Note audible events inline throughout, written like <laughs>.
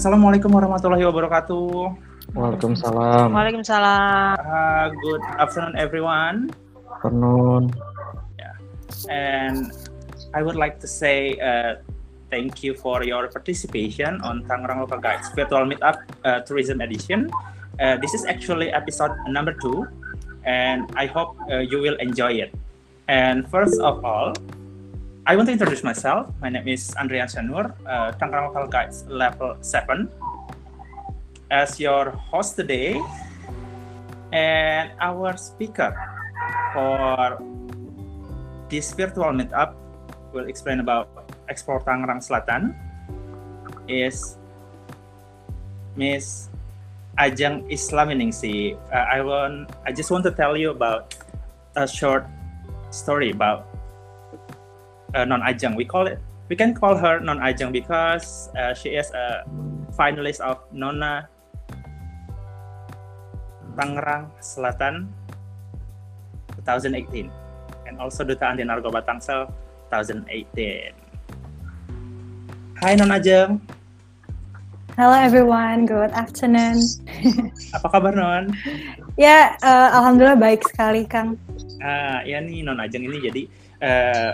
Assalamualaikum warahmatullahi wabarakatuh. Waalaikumsalam. Waalaikumsalam. Uh, good afternoon, everyone. Afternoon. And I would like to say uh, thank you for your participation on Tangerang Local Guides Virtual Meetup uh, Tourism Edition. Uh, this is actually episode number two, and I hope uh, you will enjoy it. And first of all, I want to introduce myself. My name is Andrian Shanur, uh, Tangerang Local Guides Level 7. As your host today, and our speaker for this virtual meetup will explain about Explore Tangerang Selatan is Miss Ajeng Islaminingsi. Uh, I want I just want to tell you about a short story about uh, Non Ajeng. We call it we can call her Non Ajeng because uh, she is a finalist of Nona Tangerang Selatan 2018 and also Duta Anti Narkoba Tangsel 2018. Hai Non Ajeng, Hello everyone, good afternoon. <laughs> apa kabar Non? ya, eh, alhamdulillah baik sekali Kang. Ah, ya nih Non Ajeng ini jadi eh,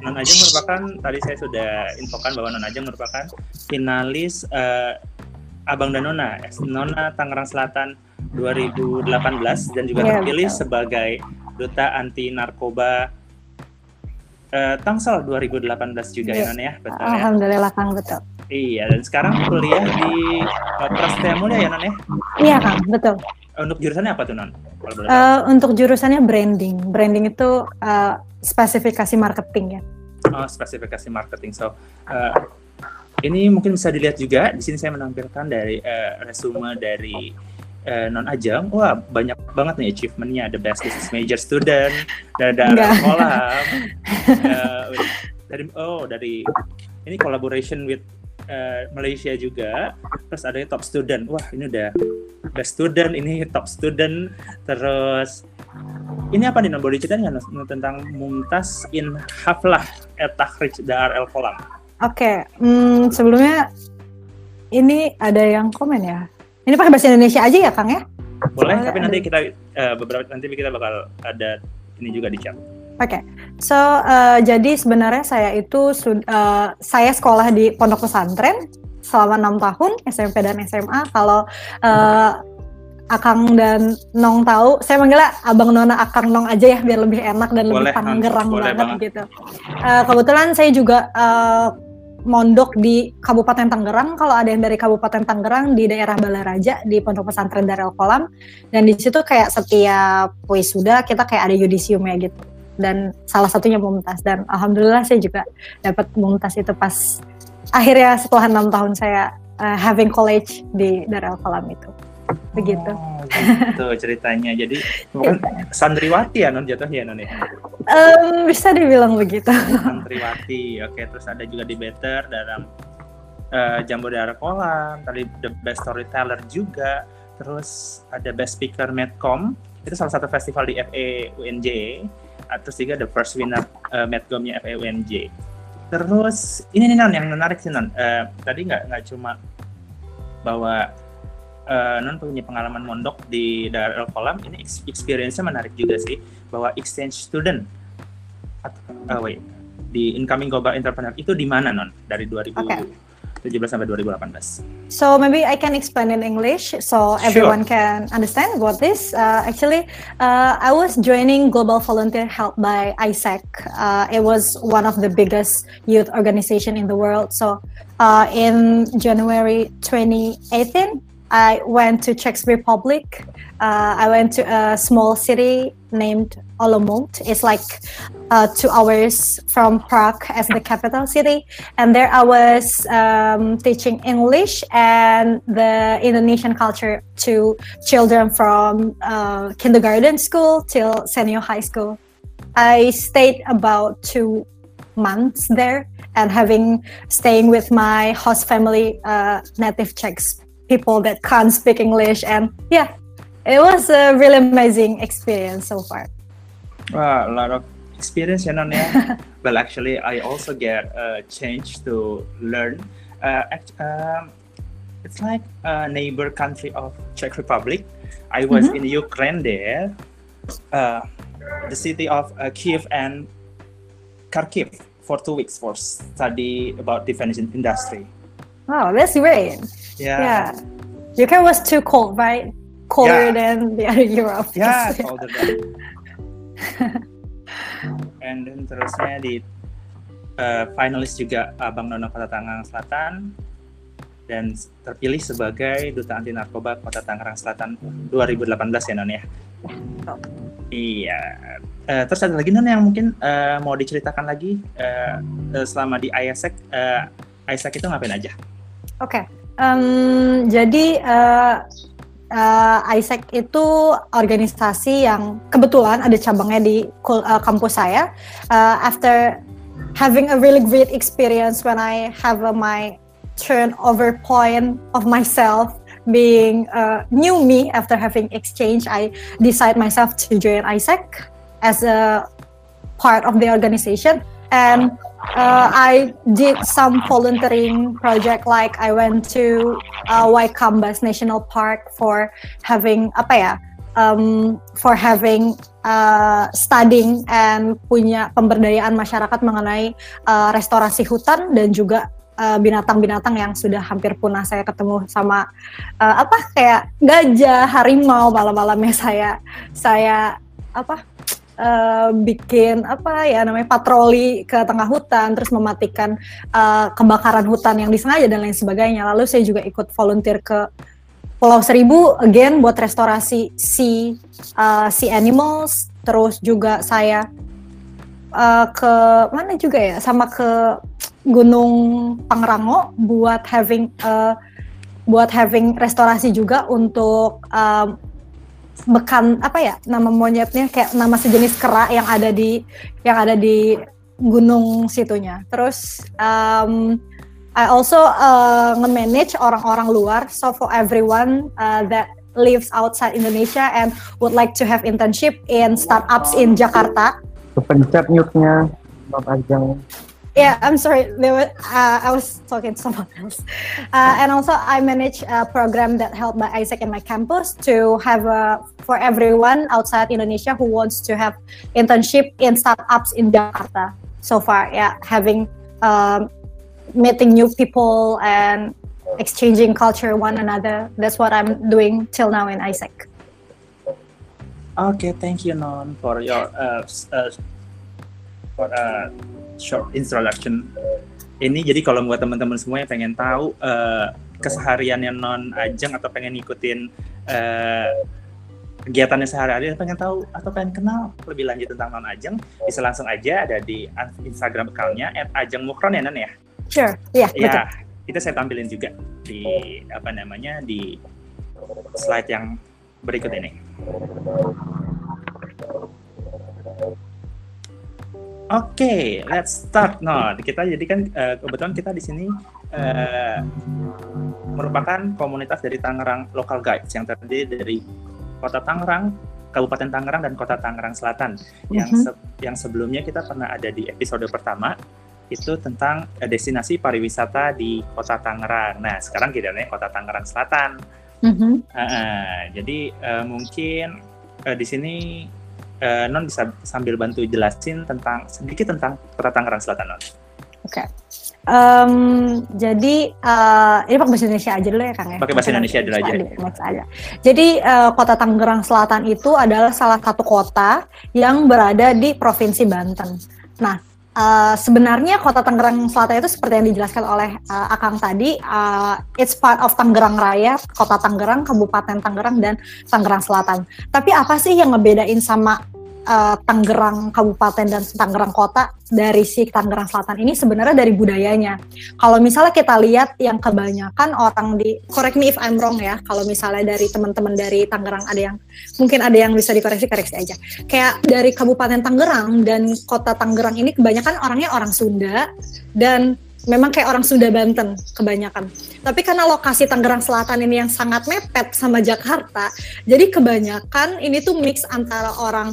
Non Ajeng merupakan tadi saya sudah infokan bahwa Non Ajeng merupakan finalis eh, Abang dan Nona, Nona Tangerang Selatan 2018 dan juga Iya, terpilih betul. sebagai duta anti narkoba eh, Tangsel 2018 juga ya Iya. Non ya, betul ya? Alhamdulillah Kang betul. Iya, dan sekarang kuliah di uh, Prasetya Mulia ya Non ya? Iya Kang, betul. Untuk jurusannya apa tuh Non? Tahu. Eh, untuk jurusannya branding, branding itu eh, spesifikasi marketing ya. Oh, spesifikasi marketing. So, uh, ini mungkin bisa dilihat juga. Di sini saya menampilkan dari uh, resume dari uh, Non Ajeng. Wah, banyak banget nih achievementnya. The best business major student, dari Enggak. kolam. <laughs> Uh, dari oh dari ini collaboration with uh, Malaysia juga. Terus ada top student. Wah, ini udah best student, ini top student. Terus ini apa nih, Non? boleh ceritain nggak tentang Mumtaz in Haflah Etahrij Dar El Kolam? Oke, hmm, sebelumnya ini ada yang komen ya. Ini pakai bahasa Indonesia aja ya Kang ya? Boleh, tapi ada. nanti kita eh, beberapa nanti kita bakal ada ini juga di chat. Oke, so eh, jadi sebenarnya saya itu eh, saya sekolah di pondok pesantren selama enam tahun SMP dan SMA. Kalau Akang dan Nong tahu, saya manggilnya Abang Nona Akang Nong aja ya biar lebih enak dan Boleh, lebih Tangerang Nong. Boleh banget banget. gitu. Eh, kebetulan saya juga eh, mondok di Kabupaten Tangerang. Kalau ada yang dari Kabupaten Tangerang di daerah Balaraja di Pondok Pesantren Darul Kolam dan di situ kayak setiap wisuda kita kayak ada yudisium ya gitu dan salah satunya Mumtaz dan alhamdulillah saya juga dapat Mumtaz itu pas akhirnya setelah enam tahun saya uh, having college di Darul Kolam itu begitu Oh, gitu ceritanya. Jadi bukan santriwati ya non jatuhnya non ya. Em, bisa dibilang begitu Santriwati. <laughs> Oke, terus ada juga di Better dalam Jambu Darah Kolam. Tadi the best storyteller juga. Terus ada best speaker Medcom. Itu salah satu festival di FE UNJ. Ah, Terus juga the first winner eh, Medcomnya FE UNJ. Terus ini nih non yang menarik sih non. Eh, tadi nggak nggak cuma bahwa eh, non punya pengalaman mondok di Darul Kolam ini ex- experience-nya menarik juga sih bahwa exchange student atau eh, wait di incoming global entrepreneur itu di mana non dari 2017 sampai 2018 So maybe I can explain in English so everyone can understand what this. Uh, actually, uh, I was joining Global Volunteer Help by ISAC. Uh, it was one of the biggest youth organization in the world. So uh, in January 2018, I went to Czech Republic. Uh, I went to a small city named Olomouc. It's like uh, two hours from Prague as the capital city and there I was um, teaching English and the Indonesian culture to children from uh, kindergarten school till senior high school. I stayed about two months there and having staying with my host family, uh, native Czechs, people that can't speak English, and yeah, it was a really amazing experience so far. Wah, a lot of experience ya non ya. But actually, I also get a chance to learn. Uh, um, it's like a neighbor country of Czech Republic. I was mm -hmm. in Ukraine there, uh, the city of uh, Kiev and Kharkiv for two weeks for study about defense industry. Wow, that's great. Yeah. Yeah. Ukraine was too cold, right? Colder yeah. than the other <laughs> Europe. <laughs> Yeah, colder than. And then terusnya di uh, finalis juga Abang Nono Kota Tangerang Selatan dan terpilih sebagai Duta Anti Narkoba Kota Tangerang Selatan 2018 ya Non ya. Oh. Iya. Uh, terus ada lagi Non yang mungkin uh, mau diceritakan lagi uh, selama di ISEC. Uh, ISEC itu ngapain aja? Oke. Okay. Um, jadi uh, uh, ISEC itu organisasi yang kebetulan ada cabangnya di uh, kampus saya. Uh, after having a really great experience when I have uh, my turnover point of myself being a new me after having exchange, I decide myself to join ISEC as a part of the organization. And uh, I did some volunteering project like I went to uh, Waikambas National Park for having apa ya um, for having uh, studying and punya pemberdayaan masyarakat mengenai uh, restorasi hutan dan juga uh, binatang-binatang yang sudah hampir punah saya ketemu sama uh, apa kayak gajah, harimau malam-malamnya saya saya apa uh, bikin apa ya namanya patroli ke tengah hutan terus mematikan uh, kebakaran hutan yang disengaja dan lain sebagainya. Lalu saya juga ikut volunteer ke Pulau Seribu again buat restorasi sea uh, sea animals. Terus juga saya uh, ke mana juga ya sama ke Gunung Pangrango buat having uh, buat having restorasi juga untuk um, bekan apa ya nama monyetnya kayak nama sejenis kera yang ada di yang ada di gunung situnya. Terus um, I also uh, nge-manage orang-orang luar. So for everyone uh, that lives outside Indonesia and would like to have internship in startups in Jakarta. Kepencet mute-nya, Bapak Ajeng. Yeah i'm sorry. There were, uh, i was talking to someone else. Uh, and also i manage a program that helped by isaac in my campus to have a, for everyone outside indonesia who wants to have internship in startups in jakarta so far. Yeah having um, meeting new people and exchanging culture one another. That's what i'm doing till now in isaac. Okay thank you non for your uh, uh, for uh, short introduction. Ini jadi kalau buat teman-teman semua yang pengen tahu uh, kesehariannya non ajeng atau pengen ngikutin uh, kegiatannya sehari-hari pengen tahu atau pengen kenal lebih lanjut tentang non ajeng bisa langsung aja ada di Instagram accountnya @ajeng mukron ya non ya? Sure iya yeah, ya itu saya tampilin juga di apa namanya di slide yang berikut ini okay, let's start. No, kita jadi kan uh, kebetulan kita di sini uh, merupakan komunitas dari Tangerang Local Guides yang terdiri dari Kota Tangerang, Kabupaten Tangerang dan Kota Tangerang Selatan. Yang se yang sebelumnya kita pernah ada di episode pertama itu tentang uh, destinasi pariwisata di Kota Tangerang. Nah, sekarang kita nih Kota Tangerang Selatan. Mm-hmm. Uh, jadi uh, mungkin uh, di sini uh, non bisa sambil bantu jelasin tentang sedikit tentang Kota Tangerang Selatan non. Oke. Okay. Um, jadi uh, ini pakai bahasa Indonesia aja dulu ya Kang ya. Pakai bahasa Indonesia dulu aja. aja. Jadi uh, kota Tangerang Selatan itu adalah salah satu kota yang berada di provinsi Banten. Nah, Uh, sebenarnya kota Tangerang Selatan itu seperti yang dijelaskan oleh uh, Akang tadi, uh, it's part of Tangerang Raya, kota Tangerang, Kabupaten Tangerang dan Tangerang Selatan. Tapi apa sih yang ngebedain sama uh, Tangerang Kabupaten dan Tangerang Kota dari si Tangerang Selatan ini sebenarnya dari budayanya. Kalau misalnya kita lihat yang kebanyakan orang di correct me if I'm wrong ya. Kalau misalnya dari teman-teman dari Tangerang ada yang mungkin ada yang bisa dikoreksi koreksi aja. Kayak dari Kabupaten Tangerang dan Kota Tangerang ini kebanyakan orangnya orang Sunda dan memang kayak orang Sunda Banten kebanyakan. Tapi karena lokasi Tangerang Selatan ini yang sangat mepet sama Jakarta, jadi kebanyakan ini tuh mix antara orang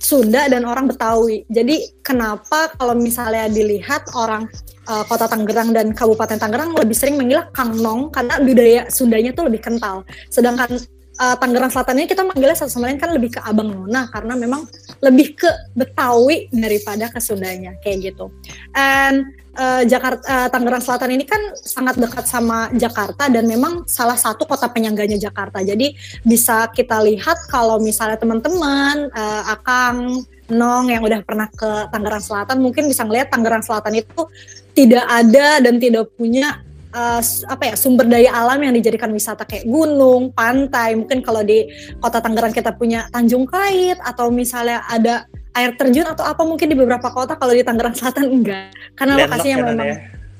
Sunda dan orang Betawi. Jadi kenapa kalau misalnya dilihat orang uh, kota Tangerang dan Kabupaten Tangerang lebih sering manggil Kang Nong karena budaya Sundanya tuh lebih kental. Sedangkan uh, Tangerang Selatan ini kita manggilnya satu sama lain kan lebih ke Abang Nona karena memang lebih ke Betawi daripada ke Sundanya kayak gitu. And uh, Jakarta uh, Tangerang Selatan ini kan sangat dekat sama Jakarta dan memang salah satu kota penyangganya Jakarta. Jadi bisa kita lihat kalau misalnya teman-teman uh, Akang Nong yang udah pernah ke Tangerang Selatan mungkin bisa ngelihat Tangerang Selatan itu tidak ada dan tidak punya uh, apa ya sumber daya alam yang dijadikan wisata kayak gunung, pantai. Mungkin kalau di Kota Tangerang kita punya Tanjung Kait atau misalnya ada air terjun atau apa mungkin di beberapa kota kalau di Tangerang Selatan enggak karena Dan lokasinya ya, memang ya.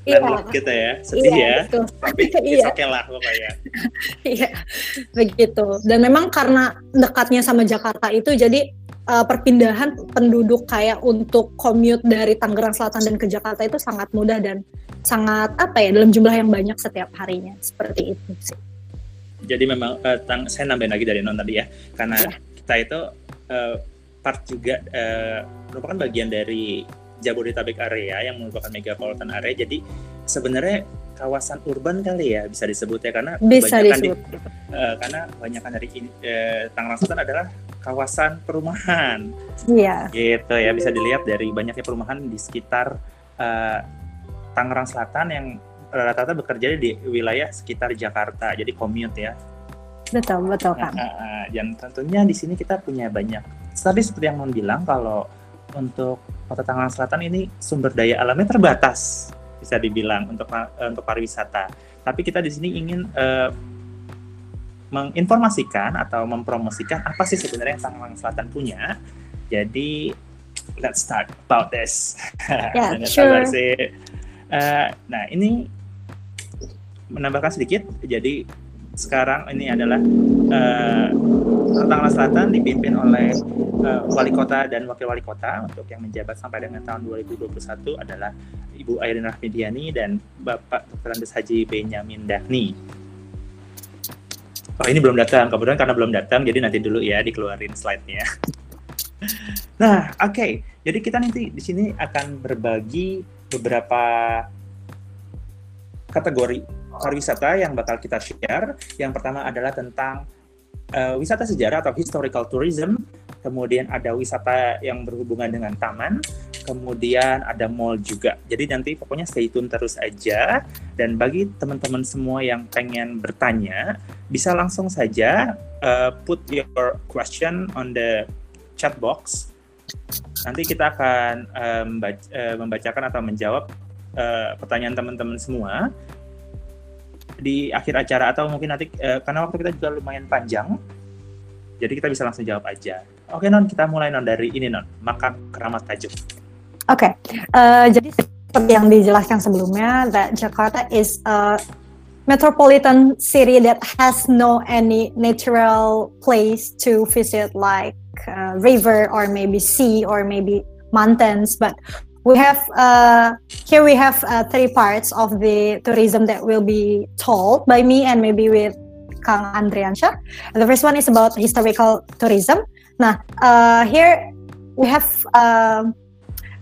Iya, gitu ya, sedih iya, ya. Betul. Tapi <laughs> iya. oke okay lah pokoknya. <laughs> iya, begitu. Dan memang karena dekatnya sama Jakarta itu, jadi uh, perpindahan penduduk kayak untuk commute dari Tangerang Selatan dan ke Jakarta itu sangat mudah dan sangat apa ya dalam jumlah yang banyak setiap harinya seperti itu sih. Jadi memang uh, tang saya nambahin lagi dari non tadi ya, karena yeah. kita itu uh, part juga uh, merupakan bagian dari Jabodetabek area yang merupakan megapolitan area. Jadi sebenarnya kawasan urban kali ya bisa disebut ya karena bisa disebut. Di, uh, karena banyak dari uh, Tangerang Selatan adalah kawasan perumahan. Iya. Gitu ya bisa dilihat dari banyaknya perumahan di sekitar uh, Tangerang Selatan yang rata-rata bekerja di wilayah sekitar Jakarta. Jadi commute ya. Betul, betul kan. Uh, uh, dan tentunya di sini kita punya banyak. Tadi seperti yang mau bilang kalau untuk Kota Tangerang Selatan ini sumber daya alamnya terbatas bisa dibilang untuk untuk pariwisata. Tapi kita di sini ingin uh, menginformasikan atau mempromosikan apa sih sebenarnya yang Tangerang Selatan punya. Jadi let's start about this. <laughs> Yeah, sure. Uh, nah ini menambahkan sedikit. Jadi sekarang ini adalah uh, Tangerang Selatan dipimpin oleh uh, wali kota dan wakil wali kota untuk yang menjabat sampai dengan tahun 2021 adalah Ibu Airin Rahmidiani dan Bapak Dr. Andes Haji Benyamin Dahni. Oh ini belum datang, kemudian karena belum datang jadi nanti dulu ya dikeluarin slide-nya. <laughs> nah, oke. Okay. Jadi kita nanti di sini akan berbagi beberapa kategori pariwisata yang bakal kita share. Yang pertama adalah tentang uh, wisata sejarah atau historical tourism. Kemudian ada wisata yang berhubungan dengan taman. Kemudian ada mall juga. Jadi nanti pokoknya stay tune terus aja. Dan bagi teman-teman semua yang pengen bertanya, bisa langsung saja uh, put your question on the chat box. Nanti kita akan um, membacakan atau menjawab uh, pertanyaan teman-teman semua di akhir acara atau mungkin nanti uh, karena waktu kita juga lumayan panjang jadi kita bisa langsung jawab aja oke non kita mulai non dari ini non maka keramat tajuk oke okay. uh, eh, jadi seperti yang dijelaskan sebelumnya that Jakarta is a metropolitan city that has no any natural place to visit like uh, river or maybe sea or maybe mountains but we have uh, here we have uh, three parts of the tourism that will be told by me and maybe with Kang Andriansha. The first one is about historical tourism. Nah, uh, here we have uh,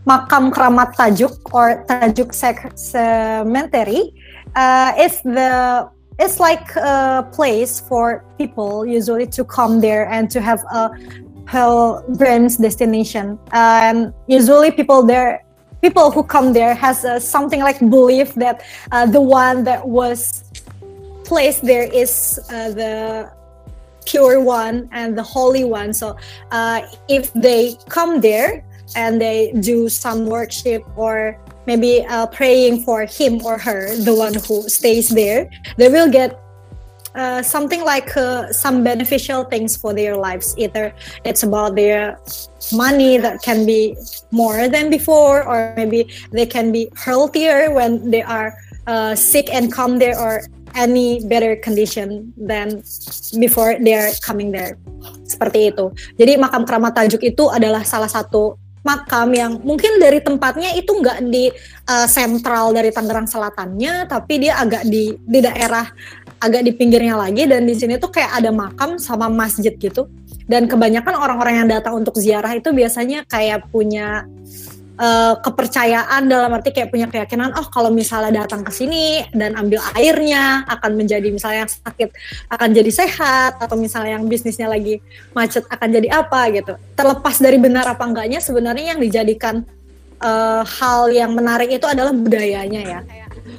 Makam Keramat Tajuk or Tajuk Cemetery. Uh, it's the it's like a place for people usually to come there and to have a pilgrim's destination. Um, usually people there people who come there has uh, something like belief that uh, the one that was placed there is uh, the pure one and the holy one. So uh, if they come there and they do some worship or maybe uh, praying for him or her the one who stays there they will get uh, something like uh, some beneficial things for their lives. Either it's about their money that can be more than before, or maybe they can be healthier when they are uh, sick and come there, or any better condition than before they are coming there. Seperti itu. Jadi makam keramat tajuk itu adalah salah satu makam yang mungkin dari tempatnya itu nggak di uh, sentral dari Tangerang Selatannya, tapi dia agak di di daerah agak di pinggirnya lagi dan di sini tuh kayak ada makam sama masjid gitu. dan kebanyakan orang-orang yang datang untuk ziarah itu biasanya kayak punya uh, kepercayaan dalam arti kayak punya keyakinan oh kalau misalnya datang ke sini dan ambil airnya akan menjadi misalnya yang sakit akan jadi sehat atau misalnya yang bisnisnya lagi macet akan jadi apa gitu terlepas dari benar apa enggaknya sebenarnya yang dijadikan uh, hal yang menarik itu adalah budayanya ya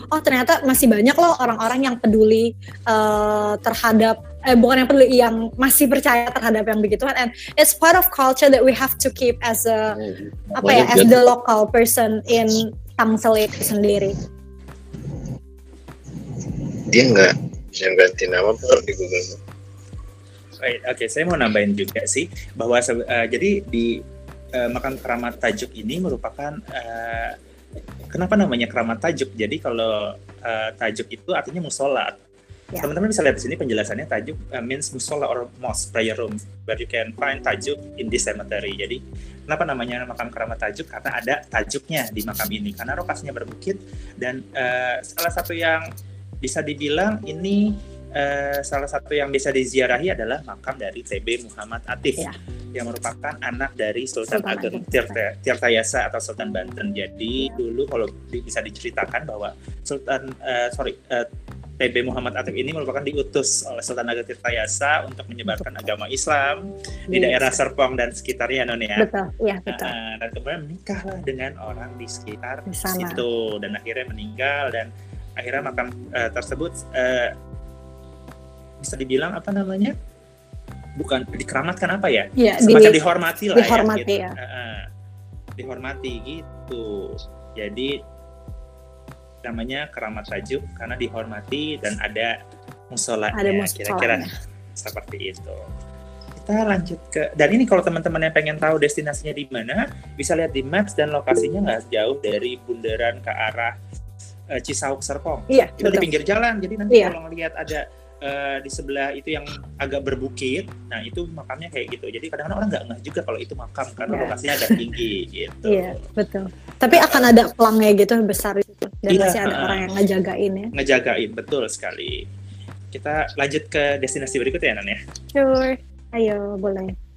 oh ternyata masih banyak loh orang-orang yang peduli uh, terhadap eh bukan yang peduli yang masih percaya terhadap yang begituan and it's part of culture that we have to keep as a hmm. apa ya as the local person in Tangsel itu sendiri. Dia nggak yang ganti nama per di Google. Oke, okay, saya mau nambahin juga sih bahwa uh, jadi di uh, makam keramat Tajuk ini merupakan uh, kenapa namanya keramat Tajuk? Jadi kalau uh, Tajuk itu artinya musola Yeah. Teman-teman bisa lihat di sini penjelasannya tajuk uh, means musola or mosque prayer room where you can find tajuk in this cemetery. Jadi kenapa namanya makam keramat tajuk? Karena ada tajuknya di makam ini karena lokasinya berbukit dan uh, salah satu yang bisa dibilang ini uh, salah satu yang bisa diziarahi adalah makam dari TB Muhammad Atif yeah. yang merupakan anak dari Sultan, Sultan Ageng Tirta, Tirtayasa atau Sultan Banten. Jadi dulu kalau bisa diceritakan bahwa Sultan uh, sorry uh, TB Muhammad Atif ini merupakan diutus oleh Sultan Ageng Tirtayasa untuk menyebarkan agama Islam yes. di daerah Serpong dan sekitarnya non ya. Betul, iya betul. Uh, dan kemudian menikahlah dengan orang di sekitar di situ dan akhirnya meninggal dan akhirnya makam uh, tersebut uh, bisa dibilang apa namanya? Bukan dikeramatkan apa ya? ya Semacam di, dihormati lah dihormati ya. Gitu. ya. Uh, dihormati gitu. Jadi namanya keramat tajuk karena dihormati dan ada musola kira-kira seperti itu kita lanjut ke dan ini kalau teman-teman yang pengen tahu destinasinya di mana bisa lihat di maps dan lokasinya nggak jauh dari bundaran ke arah uh, Cisauk Serpong iya, itu di pinggir jalan jadi nanti iya. kalau ngelihat ada uh, di sebelah itu yang agak berbukit, nah itu makamnya kayak gitu. Jadi kadang-kadang orang nggak ngeh juga kalau itu makam karena yeah. lokasinya agak tinggi <laughs> gitu. Iya yeah, betul. Tapi akan ada pelangnya gitu besar itu dan yeah, masih ada uh, orang yang ngejagain ya. Ngejagain betul sekali. Kita lanjut ke destinasi berikutnya Nan ya. Sure, ayo boleh.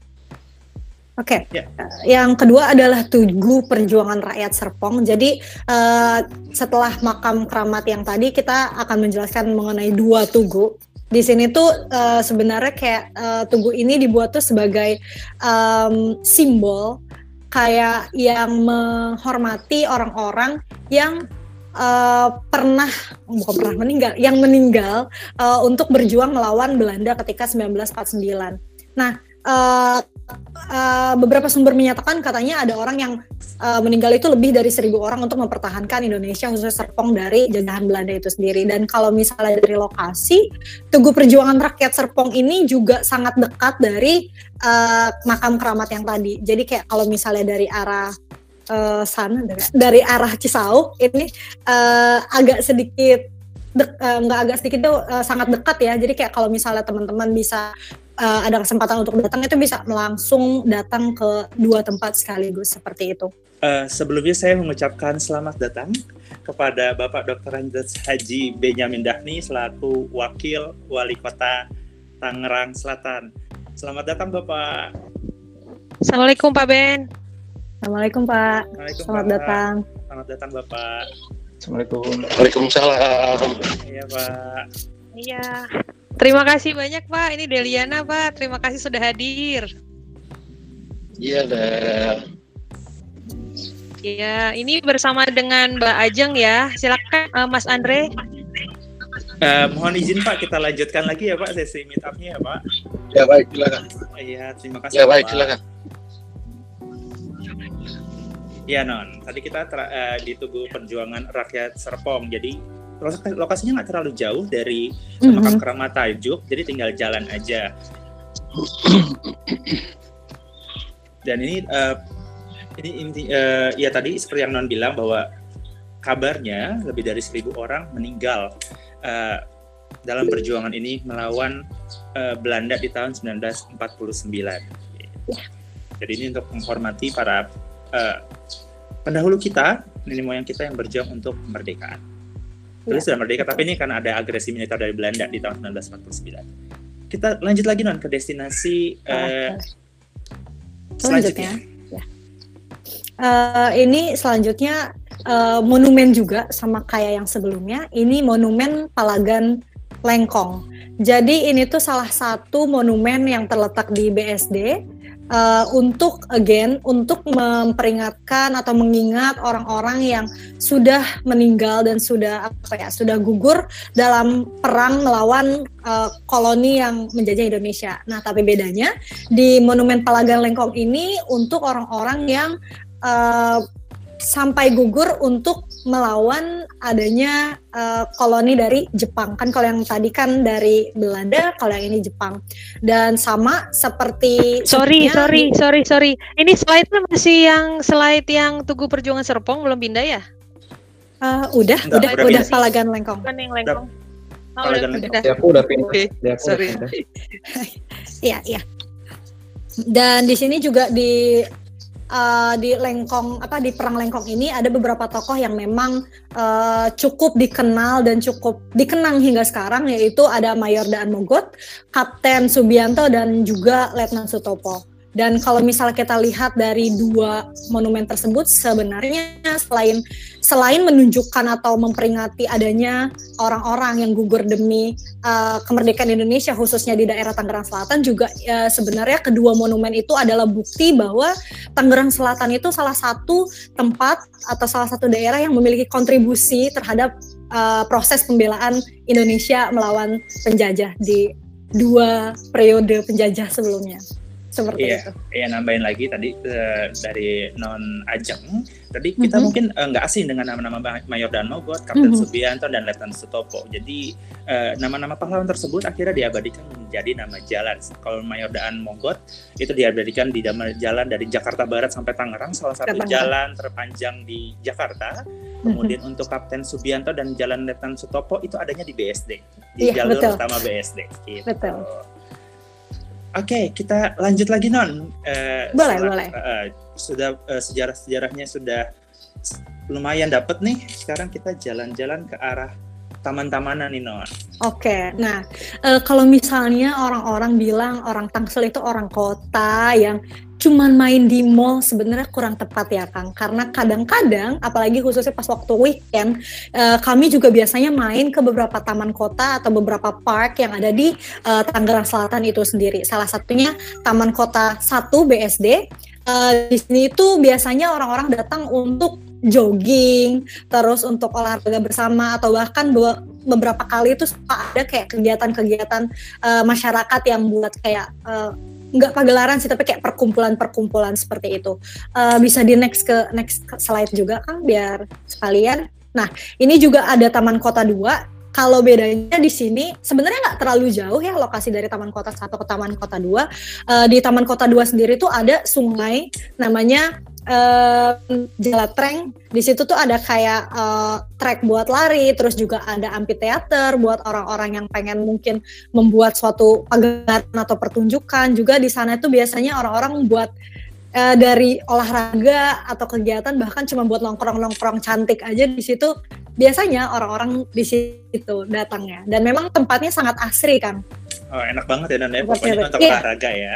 Oke, okay. Ya. yeah. yang kedua adalah Tugu Perjuangan Rakyat Serpong. Jadi uh, setelah makam keramat yang tadi, kita akan menjelaskan mengenai dua tugu. Di sini tuh uh, sebenarnya kayak uh, tugu ini dibuat tuh sebagai um, simbol kayak yang menghormati orang-orang yang uh, pernah bukan pernah meninggal, yang meninggal uh, untuk berjuang melawan Belanda ketika 1949. Nah, uh, uh, beberapa sumber menyatakan katanya ada orang yang uh, meninggal itu lebih dari seribu orang untuk mempertahankan Indonesia khususnya Serpong dari jajahan Belanda itu sendiri. Dan kalau misalnya dari lokasi Tugu Perjuangan Rakyat Serpong ini juga sangat dekat dari uh, makam keramat yang tadi. Jadi kayak kalau misalnya dari arah uh, sana dari, dari arah Cisauk ini uh, agak sedikit nggak uh, agak sedikit tuh uh, sangat dekat ya. Jadi kayak kalau misalnya teman-teman bisa uh, ada kesempatan untuk datang itu bisa langsung datang ke dua tempat sekaligus seperti itu. Uh, sebelumnya saya mengucapkan selamat datang kepada Bapak Dr. Andes Haji Benyamin Dahni selaku Wakil Wali Kota Tangerang Selatan. Selamat datang Bapak. Assalamualaikum Pak Ben. Assalamualaikum Pak. Selamat Pak. datang. Selamat datang Bapak. Assalamualaikum. Waalaikumsalam. Iya Pak. Iya. Terima kasih banyak Pak. Ini Deliana Pak. Terima kasih sudah hadir. Iya dah. Ya, ini bersama dengan Mbak Ajeng ya. Silakan uh, Mas Andre. Uh, mohon izin Pak, kita lanjutkan lagi ya Pak sesi meet up-nya ya Pak. Ya baik, silakan. Iya, terima kasih. Ya baik, Pak. silakan. Ya non, tadi kita uh, di Tugu Perjuangan Rakyat Serpong. Jadi lokasinya nggak terlalu jauh dari mm-hmm. makam keramat Tajuk, jadi tinggal jalan aja. <clears throat> Dan ini uh, ini inti uh, ya tadi seperti yang non bilang bahwa kabarnya lebih dari seribu orang meninggal uh, dalam perjuangan ini melawan uh, Belanda di tahun 1949. Jadi ini untuk menghormati para uh, pendahulu kita, nenek moyang kita yang berjuang untuk kemerdekaan. Jadi ya. sudah merdeka, tapi ini karena ada agresi militer dari Belanda di tahun 1949. kita lanjut lagi non ke destinasi uh, selanjutnya. Ya. Uh, ini selanjutnya uh, monumen juga sama kayak yang sebelumnya. Ini monumen Palagan Lengkong. Jadi ini tuh salah satu monumen yang terletak di BSD uh, untuk again untuk memperingatkan atau mengingat orang-orang yang sudah meninggal dan sudah apa ya sudah gugur dalam perang melawan uh, koloni yang menjajah Indonesia. Nah, tapi bedanya di Monumen Palagan Lengkong ini untuk orang-orang yang uh, sampai gugur untuk melawan adanya uh, koloni dari Jepang kan kalau yang tadi kan dari Belanda kalau yang ini Jepang dan sama seperti sorry sorry di... sorry sorry ini slide-nya masih yang slide yang Tugu Perjuangan Serpong belum pindah ya uh, udah Enggak, udah udah, udah Palagan Lengkong kan yang Lengkong Oh, udah, udah. Ya, aku udah pindah. Okay. Ya, Sorry. <laughs> Iya, iya. Dan di sini juga di uh, di Lengkong apa di perang Lengkong ini ada beberapa tokoh yang memang uh, cukup dikenal dan cukup dikenang hingga sekarang yaitu ada Mayor Daan Mogot, Kapten Subianto dan juga Letnan Sutopo. Dan kalau misalnya kita lihat dari dua monumen tersebut sebenarnya selain selain menunjukkan atau memperingati adanya orang-orang yang gugur demi uh, kemerdekaan Indonesia khususnya di daerah Tangerang Selatan juga uh, sebenarnya kedua monumen itu adalah bukti bahwa Tangerang Selatan itu salah satu tempat atau salah satu daerah yang memiliki kontribusi terhadap uh, proses pembelaan Indonesia melawan penjajah di dua periode penjajah sebelumnya seperti iya, itu. Iya, nambahin lagi tadi uh, dari non Ajeng. Tadi kita mm -hmm. mungkin uh, nggak asing dengan nama-nama Mayor dan Mogot, Kapten mm -hmm. Subianto dan Letnan Sutopo. Jadi nama nama-nama pahlawan tersebut akhirnya diabadikan menjadi nama jalan. Kalau Mayor dan Mogot itu diabadikan di nama jalan dari Jakarta Barat sampai Tangerang, salah satu Tangerang. jalan terpanjang di Jakarta. Kemudian mm -hmm. untuk Kapten Subianto dan Jalan Letnan Sutopo itu adanya di BSD, di iya, jalur betul. utama BSD. Gitu. Betul. Oke, okay, kita lanjut lagi non. Uh, boleh, setelah, boleh. Uh, sudah uh, sejarah-sejarahnya sudah lumayan dapat nih. Sekarang kita jalan-jalan ke arah taman-tamanan nih non. Oke, okay. nah uh, kalau misalnya orang-orang bilang orang Tangsel itu orang kota yang cuman main di mall sebenarnya kurang tepat ya Kang. Karena kadang-kadang apalagi khususnya pas waktu weekend uh, kami juga biasanya main ke beberapa taman kota atau beberapa park yang ada di uh, Tangerang Selatan itu sendiri. Salah satunya Taman Kota 1 BSD uh, di sini itu biasanya orang-orang datang untuk jogging terus untuk olahraga bersama atau bahkan beberapa kali itu ada kayak kegiatan-kegiatan uh, masyarakat yang buat kayak uh, nggak pagelaran sih tapi kayak perkumpulan-perkumpulan seperti itu. Uh, bisa di next ke next slide juga kan biar sekalian? Nah ini juga ada Taman Kota 2 kalau bedanya di sini sebenarnya nggak terlalu jauh ya lokasi dari Taman Kota 1 ke Taman Kota 2. Uh, di Taman Kota 2 sendiri tuh ada sungai namanya uh, Jalatreng. Di situ tuh ada kayak uh, track buat lari, terus juga ada amphitheater buat orang-orang yang pengen mungkin membuat suatu pagelaran atau pertunjukan. Juga di sana tuh biasanya orang-orang buat uh, dari olahraga atau kegiatan bahkan cuma buat nongkrong-nongkrong cantik aja di situ biasanya orang-orang di situ datangnya dan memang tempatnya sangat asri kan oh enak banget ya dan ya pokoknya untuk yeah. olahraga ya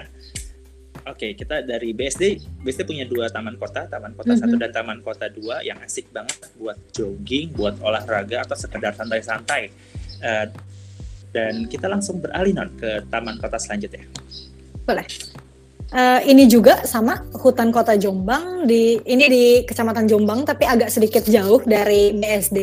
okay, kita dari BSD, BSD punya dua taman kota, Taman Kota mm -hmm. 1 dan Taman Kota 2 yang asik banget buat jogging, buat olahraga atau sekedar santai-santai. Uh, dan kita langsung beralih non ke Taman Kota selanjutnya. Boleh. Uh, ini juga sama hutan kota Jombang di ini di kecamatan Jombang tapi agak sedikit jauh dari BSD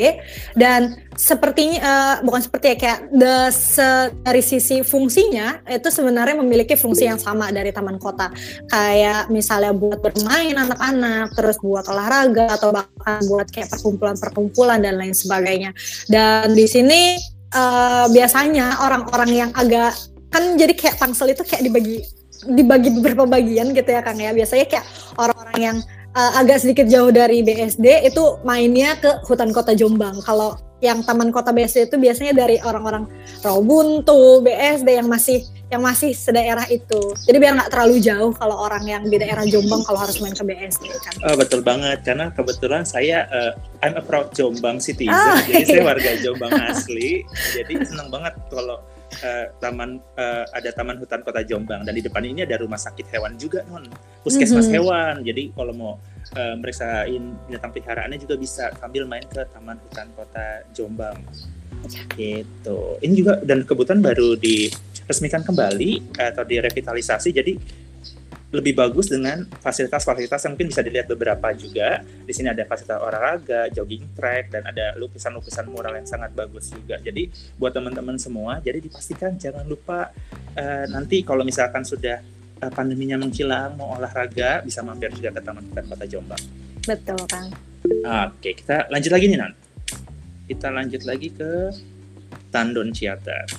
dan sepertinya uh, bukan seperti ya kayak the, se, dari sisi fungsinya itu sebenarnya memiliki fungsi yang sama dari taman kota. Kayak misalnya buat bermain anak-anak terus buat olahraga atau bahkan buat kayak perkumpulan-perkumpulan dan lain sebagainya. Dan di sini uh, biasanya orang-orang yang agak kan jadi kayak tangsel itu kayak dibagi dibagi beberapa bagian gitu ya Kang ya. Biasanya kayak orang-orang yang uh, agak sedikit jauh dari BSD itu mainnya ke hutan kota Jombang. Kalau yang taman kota BSD itu biasanya dari orang-orang Rawuntu, BSD yang masih yang masih sedaerah itu. Jadi biar nggak terlalu jauh kalau orang yang di daerah Jombang kalau harus main ke BSD kan. Oh, betul banget karena kebetulan saya uh, I'm a proud Jombang citizen. Oh, jadi iya. saya warga Jombang asli. Jadi seneng banget kalau uh, taman uh, ada taman hutan kota Jombang. Dan di depan ini ada rumah sakit hewan juga non puskesmas mm-hmm. hewan. Jadi kalau mau uh, meriksain binatang peliharaannya juga bisa sambil main ke taman hutan kota Jombang. Gitu. Ini juga dan kebutuhan baru diresmikan kembali atau direvitalisasi. Jadi lebih bagus dengan fasilitas-fasilitas yang mungkin bisa dilihat beberapa juga. Di sini ada fasilitas olahraga, jogging track, dan ada lukisan-lukisan mural yang sangat bagus juga. Jadi buat teman-teman semua, jadi dipastikan jangan lupa uh, nanti kalau misalkan sudah uh, pandeminya menghilang, mau olahraga, bisa mampir juga ke Taman Hutan Kota Jombang. Betul, Kang. Oke, kita lanjut lagi nih, Nan. Kita lanjut lagi ke Tandon Ciater.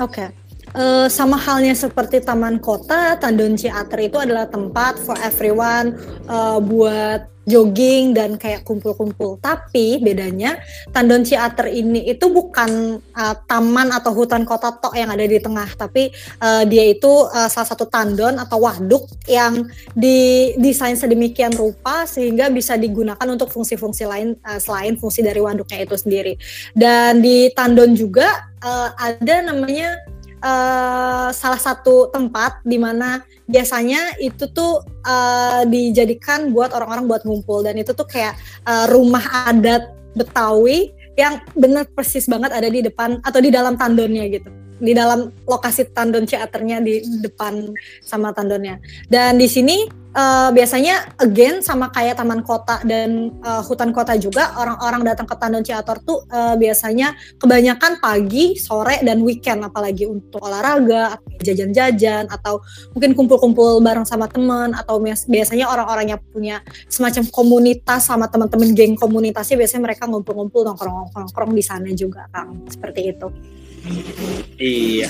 Oke. Okay. Uh, sama halnya seperti taman kota, Tandon Ciater itu adalah tempat for everyone uh, buat jogging dan kayak kumpul-kumpul. Tapi bedanya Tandon Ciater ini itu bukan uh, taman atau hutan kota tok yang ada di tengah, tapi uh, dia itu uh, salah satu tandon atau waduk yang didesain sedemikian rupa sehingga bisa digunakan untuk fungsi-fungsi lain uh, selain fungsi dari waduknya itu sendiri. Dan di tandon juga uh, ada namanya uh, salah satu tempat di mana biasanya itu tuh uh, dijadikan buat orang-orang buat ngumpul. Dan itu tuh kayak uh, rumah adat Betawi yang benar persis banget ada di depan atau di dalam tandonnya gitu di dalam lokasi tandon teaternya di depan sama tandonnya. Dan di sini uh, biasanya again sama kayak taman kota dan uh, hutan kota juga orang-orang datang ke tandon teater tuh uh, biasanya kebanyakan pagi, sore dan weekend apalagi untuk olahraga, jajan-jajan atau mungkin kumpul-kumpul bareng sama teman atau biasanya orang-orang yang punya semacam komunitas sama teman-teman geng komunitasnya biasanya mereka ngumpul-ngumpul nongkrong-nongkrong di sana juga Kang. Seperti itu. Iya.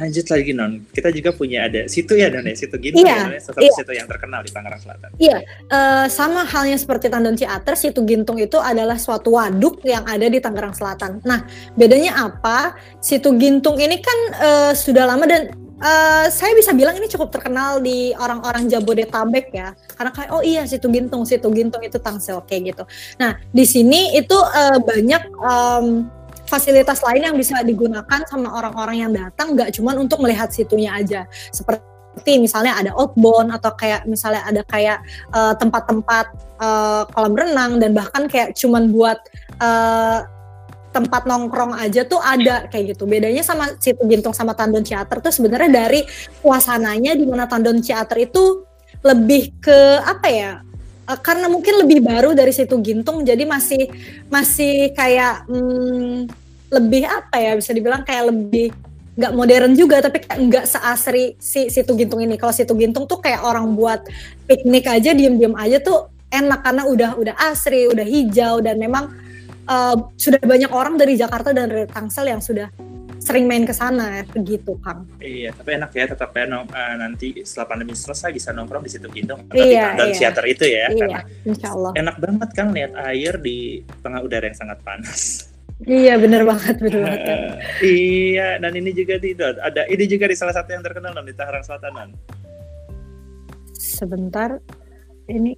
Lanjut lagi non, kita juga punya ada situ ya non ya, situ Gintung iya, ya, salah iya. situ yang terkenal di Tangerang Selatan. Iya, uh, sama halnya seperti Tandon Ciater, situ Gintung itu adalah suatu waduk yang ada di Tangerang Selatan. Nah, bedanya apa? Situ Gintung ini kan uh, sudah lama dan uh, saya bisa bilang ini cukup terkenal di orang-orang Jabodetabek ya karena kayak oh iya situ Gintung situ Gintung itu Tangsel kayak gitu nah di sini itu uh, banyak um, fasilitas lain yang bisa digunakan sama orang-orang yang datang nggak cuma untuk melihat situnya aja seperti misalnya ada outbound atau kayak misalnya ada kayak eh, tempat-tempat uh, kolam renang dan bahkan kayak cuman buat uh, tempat nongkrong aja tuh ada kayak gitu. Bedanya sama situ Gintung sama Tandon Theater tuh sebenarnya dari suasananya di mana Tandon Theater itu lebih ke apa ya? karena mungkin lebih baru dari situ Gintung jadi masih masih kayak hmm, lebih apa ya bisa dibilang kayak lebih nggak modern juga tapi kayak nggak seasri si situ gintung ini kalau situ gintung tuh kayak orang buat piknik aja diem-diem aja tuh enak karena udah udah asri udah hijau dan memang uh, sudah banyak orang dari Jakarta dan dari Tangsel yang sudah sering main ke sana begitu Kang. Iya, tapi enak ya tetap ya uh, nanti setelah pandemi selesai bisa nongkrong di situ Gintung atau iya, di iya. teater itu ya. Iya, insya Allah. Enak banget Kang lihat air di tengah udara yang sangat panas. Iya benar banget benar banget. Kan. iya dan ini juga di ada ini juga di salah satu yang terkenal di Tangerang Selatan Sebentar ini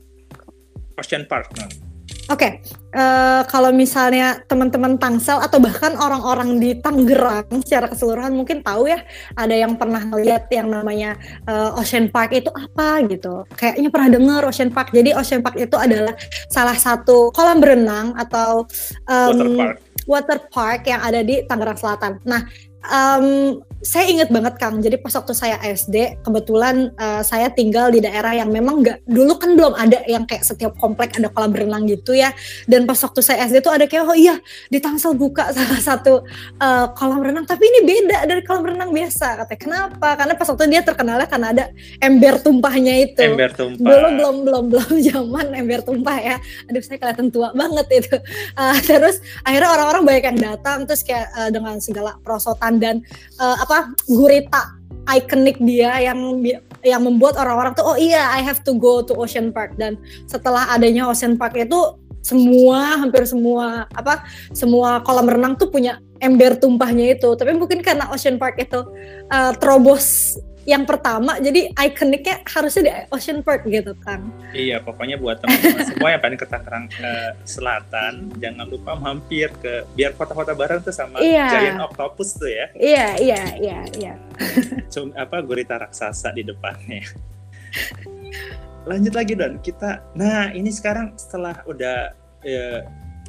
Ocean Park non. Oke, okay. uh, eh, kalau misalnya teman-teman Tangsel atau bahkan orang-orang di Tangerang secara keseluruhan mungkin tahu ya, ada yang pernah melihat yang namanya uh, Ocean Park itu apa gitu. Kayaknya pernah dengar Ocean Park. Jadi Ocean Park itu adalah salah satu kolam berenang atau um, water park water park yang ada di Tangerang Selatan. Nah, um, saya inget banget Kang, jadi pas waktu saya SD, kebetulan uh, saya tinggal di daerah yang memang nggak, dulu kan belum ada yang kayak setiap komplek ada kolam berenang gitu ya, dan pas waktu saya SD tuh ada kayak, oh iya, di Tangsel buka <laughs> salah satu uh, kolam renang, tapi ini beda dari kolam renang biasa, katanya, kenapa? Karena pas waktu dia terkenalnya karena ada ember tumpahnya itu. Ember tumpah. Belum, belum, belum, belum zaman ember tumpah ya, aduh saya kelihatan tua banget itu. Uh, terus akhirnya orang-orang banyak yang datang, terus kayak uh, dengan segala perosotan dan uh, apa apa gurita ikonik dia yang yang membuat orang-orang tuh oh iya I have to go to Ocean Park. Dan setelah adanya Ocean Park itu semua hampir semua apa semua kolam renang tuh punya ember tumpahnya itu. Tapi mungkin karena Ocean Park itu uh, terobos yang pertama jadi ikoniknya harusnya di Ocean Park gitu kan. Iya pokoknya buat teman-teman <laughs> semua yang pengen ke Tangerang uh, Selatan jangan lupa mampir ke biar foto-foto bareng tuh sama iya. Giant Octopus tuh ya. Iya iya iya iya. <laughs> Cum, apa gurita raksasa di depannya. <laughs> Lanjut lagi Don. Kita nah ini sekarang setelah udah uh,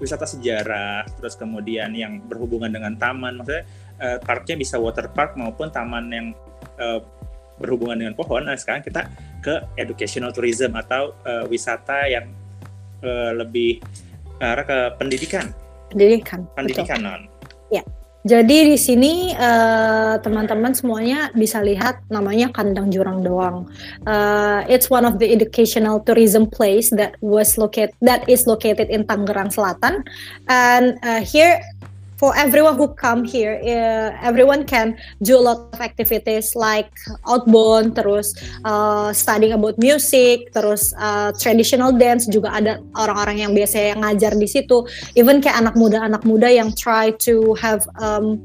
wisata sejarah terus kemudian yang berhubungan dengan taman maksudnya uh, parknya bisa water park maupun taman yang uh, berhubungan dengan pohon. Nah sekarang kita ke educational tourism atau uh, wisata yang uh, lebih arah ke pendidikan. Pendidikan. Pendidikan non. Ya. Jadi di sini teman-teman uh, semuanya bisa lihat namanya kandang jurang doang. Uh, it's one of the educational tourism place that was located that is located in Tangerang Selatan, and uh, here for everyone who come here, uh, everyone can do a lot of activities like outbound, terus uh, studying about music, terus uh, traditional dance juga ada orang-orang yang biasa yang ngajar di situ. Even kayak anak muda anak muda yang try to have um,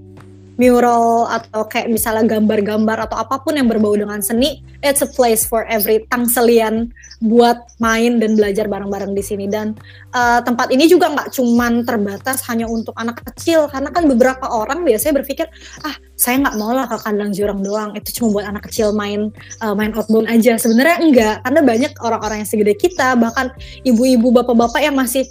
mural atau kayak misalnya gambar-gambar atau apa pun yang berbau dengan seni, it's a place for every tangselian buat main dan belajar bareng-bareng di sini. Dan uh, tempat ini juga nggak cuman terbatas hanya untuk anak kecil, karena kan beberapa orang biasanya berpikir, ah saya nggak mau lah ke kandang jurang doang, itu cuma buat anak kecil main uh, main outbound aja. Sebenarnya enggak, karena banyak orang-orang yang segede kita, bahkan ibu-ibu, bapak-bapak yang masih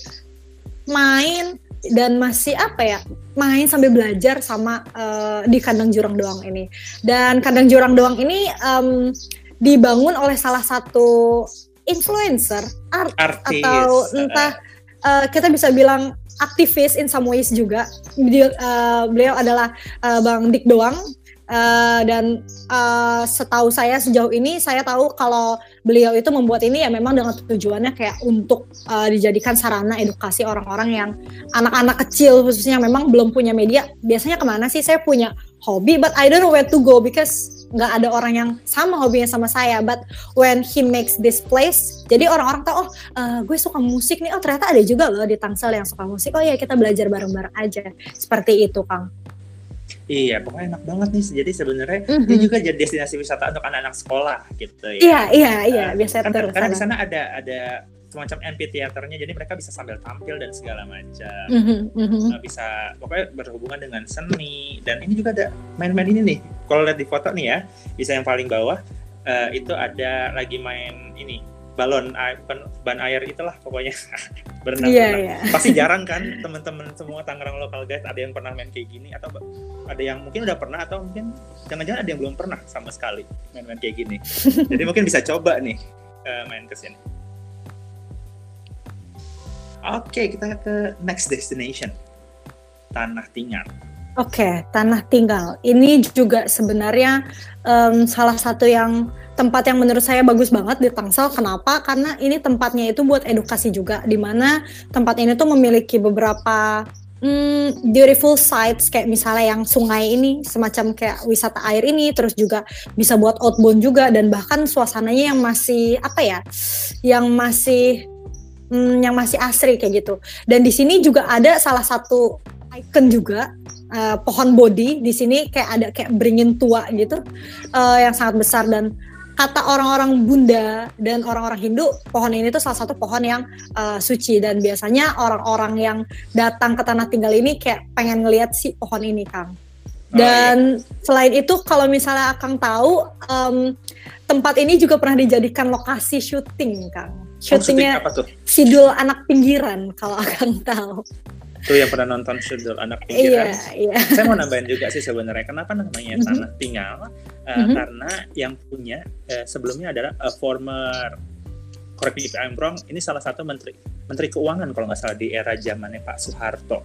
main dan masih apa ya main sambil belajar sama uh, di kandang jurang doang ini. Dan kandang jurang doang ini um, dibangun oleh salah satu influencer art Artis. atau entah uh, kita bisa bilang aktivis in some ways juga. Beliau, uh, beliau adalah uh, bang Dik Doang Uh, dan uh, setahu saya sejauh ini saya tahu kalau beliau itu membuat ini ya memang dengan tujuannya kayak untuk uh, dijadikan sarana edukasi orang-orang yang anak-anak kecil khususnya memang belum punya media biasanya ke mana sih? Saya punya hobi but I don't know where to go because nggak ada orang yang sama hobinya sama saya. But when he makes this place jadi orang-orang tahu oh uh, gue suka musik nih. Oh ternyata ada juga loh di Tangsel yang suka musik. Oh ya kita belajar bareng-bareng aja. Seperti itu Kang Iya, pokoknya enak banget nih. Jadi sebenarnya mm -hmm. dia juga jadi destinasi wisata untuk anak-anak sekolah gitu ya. Iya, iya, iya, uh, biasa kan, Karena di sana ada ada semacam amphitheaternya, jadi mereka bisa sambil tampil dan segala macam. Mm -hmm. nah, bisa pokoknya berhubungan dengan seni dan ini juga ada main-main ini nih. Kalau lihat di foto nih ya, bisa yang paling bawah uh, itu ada lagi main ini balon ban air itulah pokoknya. <laughs> Berenang yeah, yeah. pasti jarang kan <laughs> teman-teman semua Tangerang lokal guys ada yang pernah main kayak gini atau ada yang mungkin udah pernah atau mungkin jangan-jangan ada yang belum pernah sama sekali main-main kayak gini. <laughs> Jadi mungkin bisa coba nih uh, main ke sini. Oke okay, kita ke next destination. Tanah tinggal Oke, okay, tanah tinggal. Ini juga sebenarnya um, salah satu yang tempat yang menurut saya bagus banget di Tangsel. Kenapa? Karena ini tempatnya itu buat edukasi juga, di mana tempat ini tuh memiliki beberapa hmm, beautiful sites kayak misalnya yang sungai ini semacam kayak wisata air ini terus juga bisa buat outbound juga dan bahkan suasananya yang masih apa ya yang masih hmm, yang masih asri kayak gitu dan di sini juga ada salah satu icon juga uh, pohon bodi di sini kayak ada kayak beringin tua gitu uh, yang sangat besar dan kata orang-orang Bunda dan orang-orang Hindu, pohon ini tuh salah satu pohon yang uh, suci dan biasanya orang-orang yang datang ke tanah tinggal ini kayak pengen ngelihat si pohon ini, Kang. Dan oh, iya. selain itu kalau misalnya Kang tahu um, tempat ini juga pernah dijadikan lokasi syuting, Kang. Syutingnya oh, syuting Sidul Anak Pinggiran kalau Kang tahu itu yang pernah nonton Sidul Anak Pinggiran. Iya, iya. Saya mau nambahin juga sih sebenarnya kenapa namanya mm -hmm. Tanah Tinggal uh, mm -hmm. karena yang punya uh, sebelumnya adalah uh, former correct me if I'm wrong, ini salah satu menteri menteri keuangan kalau nggak salah di era zamannya Pak Soeharto.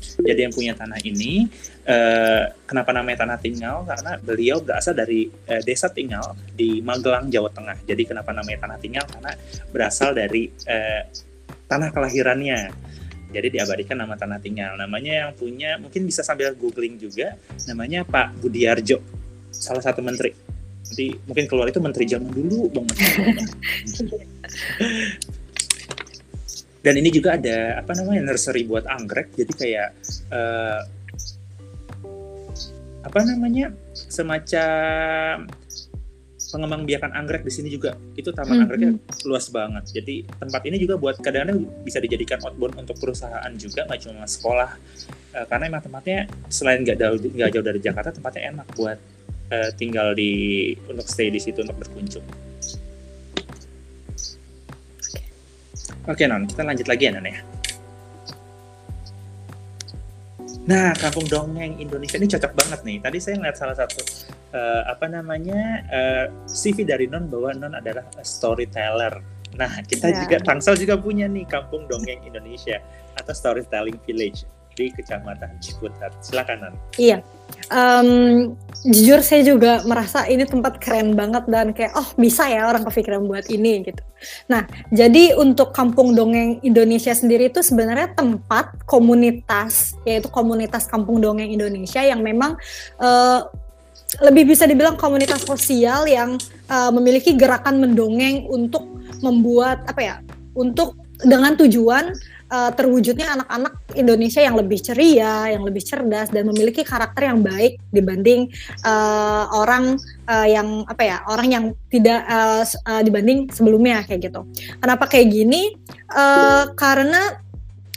Jadi yang punya tanah ini, uh, kenapa namanya tanah tinggal? Karena beliau berasal dari uh, desa tinggal di Magelang, Jawa Tengah. Jadi kenapa namanya tanah tinggal? Karena berasal dari uh, tanah kelahirannya jadi diabadikan nama tanah tinggal. Namanya yang punya mungkin bisa sambil googling juga. Namanya Pak Budiarjo, salah satu menteri. Nanti mungkin keluar itu menteri zaman dulu banget. <laughs> Dan ini juga ada apa namanya nursery buat anggrek. Jadi kayak uh, apa namanya semacam pengembang biakan anggrek di sini juga. Itu taman mm-hmm. anggreknya luas banget. Jadi tempat ini juga buat kadang-kadang bisa dijadikan outbound untuk perusahaan juga nggak cuma sekolah. Uh, karena emang tempatnya selain nggak jauh nggak jauh dari Jakarta tempatnya enak buat uh, tinggal di untuk stay di situ untuk berkunjung. Oke okay, non kita lanjut lagi ya non ya Nah, kampung dongeng Indonesia ini cocok banget nih. Tadi saya ngeliat salah satu uh, apa namanya uh, eh, CV dari Non bahwa Non adalah storyteller. Nah, kita yeah. juga Tangsel juga punya nih kampung dongeng Indonesia atau storytelling village di Kecamatan Ciputat. Silakan Non. Iya um, jujur saya juga merasa ini tempat keren banget dan kayak oh bisa ya orang kepikiran buat ini gitu. Nah jadi untuk Kampung Dongeng Indonesia sendiri itu sebenarnya tempat komunitas yaitu komunitas Kampung Dongeng Indonesia yang memang uh, lebih bisa dibilang komunitas sosial yang uh, memiliki gerakan mendongeng untuk membuat apa ya untuk dengan tujuan uh, terwujudnya anak-anak Indonesia yang lebih ceria, yang lebih cerdas dan memiliki karakter yang baik dibanding uh, orang uh, yang apa ya orang yang tidak uh, uh, dibanding sebelumnya kayak gitu. Kenapa kayak gini? Uh, karena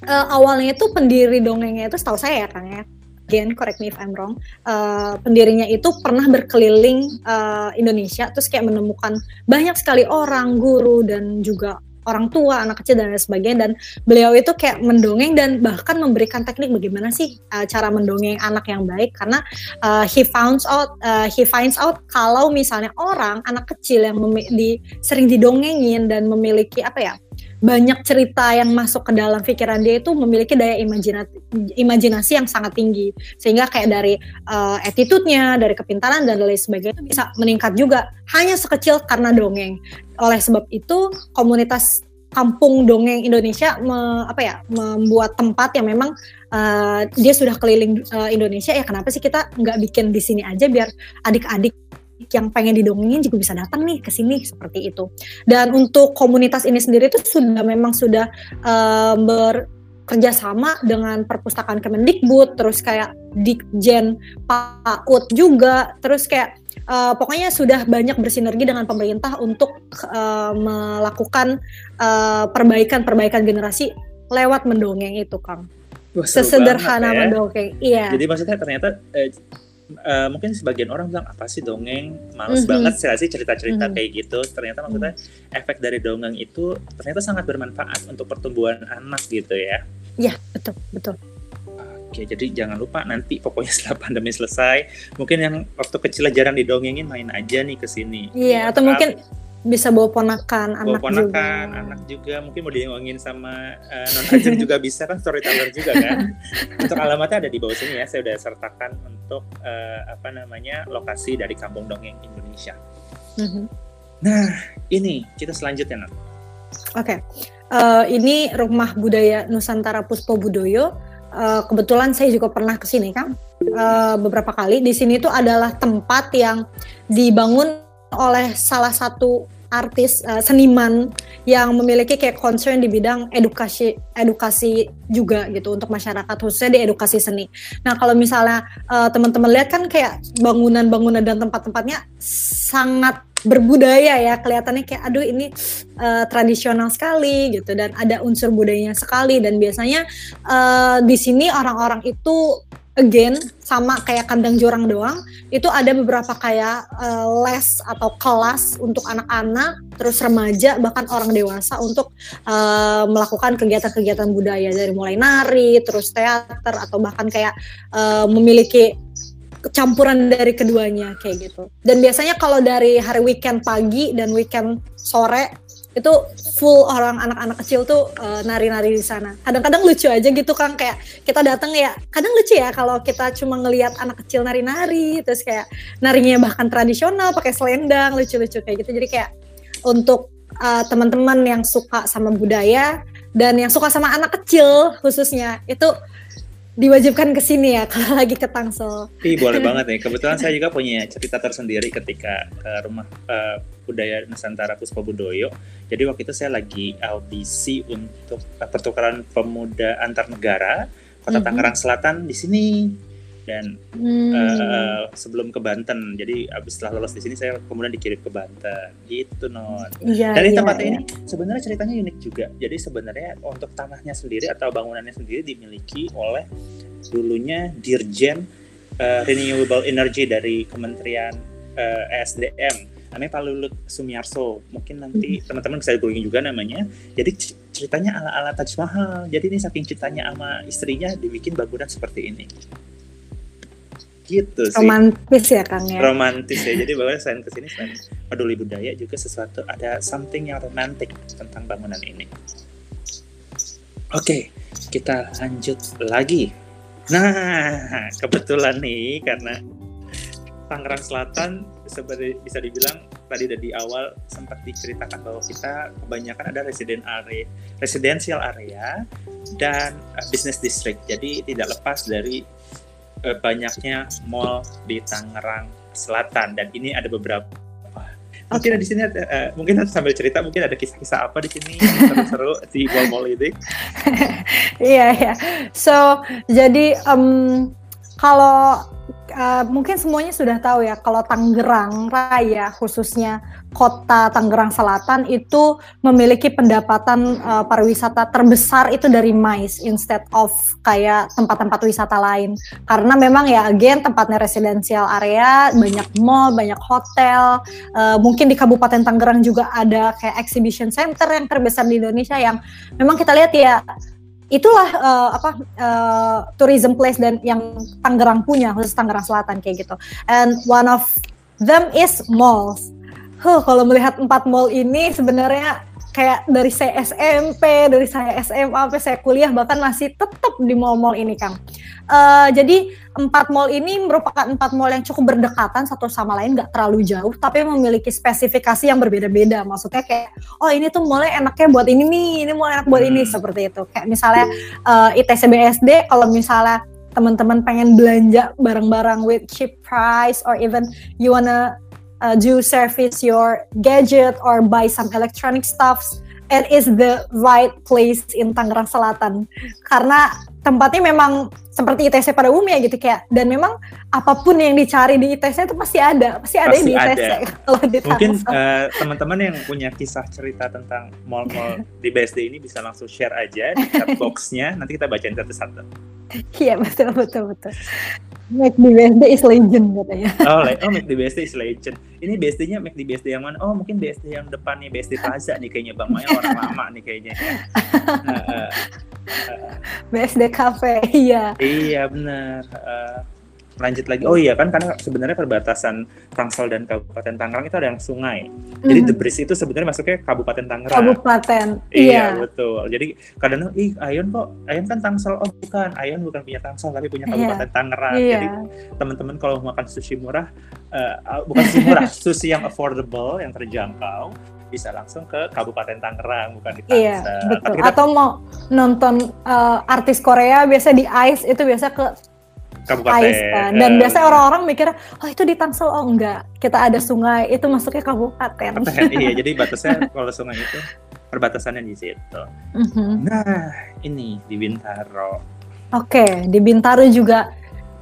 uh, awalnya itu pendiri dongengnya itu setahu saya ya kang ya. Again, correct me if I'm wrong. Uh, pendirinya itu pernah berkeliling uh, Indonesia, terus kayak menemukan banyak sekali orang, guru dan juga orang tua, anak kecil dan lain sebagainya. Dan beliau itu kayak mendongeng dan bahkan memberikan teknik bagaimana sih uh, cara mendongeng anak yang baik. Karena uh, he finds out uh, he finds out kalau misalnya orang anak kecil yang di, sering didongengin dan memiliki apa ya banyak cerita yang masuk ke dalam pikiran dia itu memiliki daya imajinasi, imajinasi yang sangat tinggi. Sehingga kayak dari uh, attitude-nya, dari kepintaran dan lain sebagainya itu bisa meningkat juga. Hanya sekecil karena dongeng. Oleh sebab itu komunitas kampung dongeng Indonesia me, apa ya membuat tempat yang memang uh, dia sudah keliling uh, Indonesia. Ya kenapa sih kita nggak bikin di sini aja biar adik-adik yang pengen didongengin juga bisa datang nih ke sini seperti itu. Dan untuk komunitas ini sendiri itu sudah memang sudah uh, bekerja sama dengan perpustakaan Kemendikbud, terus kayak Dikjen PAUD juga, terus kayak uh, pokoknya sudah banyak bersinergi dengan pemerintah untuk uh, melakukan perbaikan-perbaikan uh, generasi lewat mendongeng itu, Kang. Wah, Sesederhana ya. mendongeng, iya. Jadi maksudnya ternyata eh, uh, mungkin sebagian orang bilang apa sih dongeng males mm -hmm. banget sih sih cerita-cerita mm -hmm. kayak gitu ternyata maksudnya mm -hmm. efek dari dongeng itu ternyata sangat bermanfaat untuk pertumbuhan anak gitu ya iya betul betul Oke, jadi jangan lupa nanti pokoknya <laughs> setelah pandemi selesai, mungkin yang waktu kecil jarang didongengin main aja nih ke sini. Iya, atau mungkin bisa bawa ponakan bawa anak ponakan juga. anak juga. Mungkin mau diomongin sama uh, non ajeng juga bisa kan storyteller juga kan. <laughs> Untuk alamatnya ada di bawah sini ya. Saya udah sertakan untuk uh, apa namanya lokasi dari kampung dongeng Indonesia. Mm-hmm. nah ini kita selanjutnya oke. Okay. uh, ini rumah budaya Nusantara Puspo Budoyo. Uh, kebetulan saya juga pernah ke sini kan uh, beberapa kali. Di sini itu adalah tempat yang dibangun oleh salah satu artis uh, seniman yang memiliki kayak concern di bidang edukasi edukasi juga gitu untuk masyarakat khususnya di edukasi seni. Nah kalau misalnya uh, teman-teman lihat kan kayak bangunan-bangunan dan tempat-tempatnya sangat berbudaya ya kelihatannya kayak aduh ini uh, tradisional sekali gitu dan ada unsur budayanya sekali dan biasanya uh, di sini orang-orang itu again sama kayak kandang jurang doang itu ada beberapa kayak uh, les atau kelas untuk anak-anak terus remaja bahkan orang dewasa untuk uh, melakukan kegiatan-kegiatan budaya. Dari mulai nari terus teater atau bahkan kayak uh, memiliki campuran dari keduanya kayak gitu. Dan biasanya kalau dari hari weekend pagi dan weekend sore itu full orang anak-anak kecil tuh uh, nari-nari di sana. Kadang-kadang lucu aja gitu kan kayak kita datang ya. Kadang lucu ya kalau kita cuma ngelihat anak kecil nari-nari terus kayak narinya bahkan tradisional pakai selendang lucu-lucu kayak gitu. Jadi kayak untuk uh, teman-teman yang suka sama budaya dan yang suka sama anak kecil khususnya itu diwajibkan ke sini ya <laughs> kalau lagi ke Tangsel. Ih, boleh <laughs> banget nih. Kebetulan saya juga punya cerita tersendiri ketika ke rumah uh, budaya Nusantara Puspa Budoyo. Jadi waktu itu saya lagi audisi untuk pertukaran pemuda antar negara Kota mm -hmm. Tangerang Selatan di sini. Dan hmm. uh, sebelum ke Banten. Jadi abis setelah lolos di sini saya kemudian dikirim ke Banten. Gitu non ya, dari ya, tempat ya. ini sebenarnya ceritanya unik juga. Jadi sebenarnya untuk tanahnya sendiri atau bangunannya sendiri dimiliki oleh dulunya Dirjen uh, Renewable Energy dari Kementerian uh, SDM namanya Pak Lulut Sumiarso. Mungkin nanti hmm. teman-teman bisa googling juga namanya. Jadi ceritanya ala-ala Taj Mahal. Jadi ini saking cintanya sama istrinya dibikin bangunan seperti ini gitu sih. Romantis ya Kang ya? Romantis ya. Jadi bahwa selain ke sini selain peduli budaya juga sesuatu ada something yang romantis tentang bangunan ini. Oke kita lanjut lagi. Nah kebetulan nih karena Tangerang Selatan seperti bisa dibilang tadi dari awal sempat diceritakan bahwa kita kebanyakan ada residen area, residential area dan uh, business district. Jadi tidak lepas dari uh, banyaknya mall di Tangerang Selatan dan ini ada beberapa mungkin di sini ada, uh, mungkin sambil cerita mungkin ada kisah-kisah apa di sini seru-seru <laughs> di mall-mall ini. Iya ya. So jadi um, kalau uh, mungkin semuanya sudah tahu ya kalau Tangerang Raya khususnya kota Tangerang Selatan itu memiliki pendapatan uh, pariwisata terbesar itu dari MICE instead of kayak tempat-tempat wisata lain karena memang ya again tempatnya residensial area banyak mall banyak hotel uh, mungkin di Kabupaten Tangerang juga ada kayak exhibition center yang terbesar di Indonesia yang memang kita lihat ya itulah uh, apa uh, tourism place dan yang Tangerang punya khusus Tangerang Selatan kayak gitu. And one of them is malls. Huh, kalau melihat empat mall ini sebenarnya kayak dari saya SMP, dari saya SMA sampai saya kuliah bahkan masih tetap di mall-mall ini, Kang. Uh, jadi empat mall ini merupakan empat mall yang cukup berdekatan satu sama lain, nggak terlalu jauh, tapi memiliki spesifikasi yang berbeda-beda. Maksudnya kayak, oh ini tuh mallnya enaknya buat ini nih, ini mall enak buat ini seperti itu. Kayak misalnya uh, ITC BSD, kalau misalnya teman-teman pengen belanja barang-barang with cheap price or even you wanna uh, do service your gadget or buy some electronic stuffs it is the right place in Tangerang Selatan. Karena tempatnya memang seperti ITC pada umumnya gitu kayak dan memang apa pun yang dicari di ITC itu pasti ada pasti ada pasti di ITC ada. <laughs> kalau di mungkin uh, teman-teman yang punya kisah cerita tentang mall-mall di BSD ini bisa langsung share aja di chat <laughs> boxnya nanti kita bacain satu-satu iya betul betul betul Make the BSD is legend katanya. Oh, like, oh <laughs> Make the BSD is legend. Ini BSD-nya Make the BSD yang mana? Oh, mungkin BSD yang depan nih, BSD Plaza nih kayaknya Bang Maya orang lama nih kayaknya. Nah, uh, BSD Cafe, <laughs> iya. Iya, benar. Uh, lanjut lagi oh iya kan karena sebenarnya perbatasan Tangsel dan Kabupaten Tangerang itu ada yang sungai jadi mm. The Bridge itu sebenarnya masuknya Kabupaten Tangerang Kabupaten iya, iya betul jadi kadang ih Ayon kok Ayon kan Tangsel oh bukan Ayon bukan punya Tangsel tapi punya iya. Kabupaten yeah. Tangerang yeah. jadi teman-teman kalau mau makan sushi murah uh, bukan sushi murah <laughs> sushi yang affordable yang terjangkau bisa langsung ke Kabupaten Tangerang bukan di Tangsel. Iya, betul. Kita... Atau mau nonton uh, artis Korea biasa di ICE itu biasa ke kabupaten. Ais, kan? Dan uh, biasanya orang-orang mikir, oh itu di Tangsel, oh enggak, kita ada sungai, itu masuknya kabupaten. iya, <laughs> jadi batasnya kalau sungai itu perbatasannya di situ. Mm-hmm. Nah, ini di Bintaro. Oke, okay, di Bintaro juga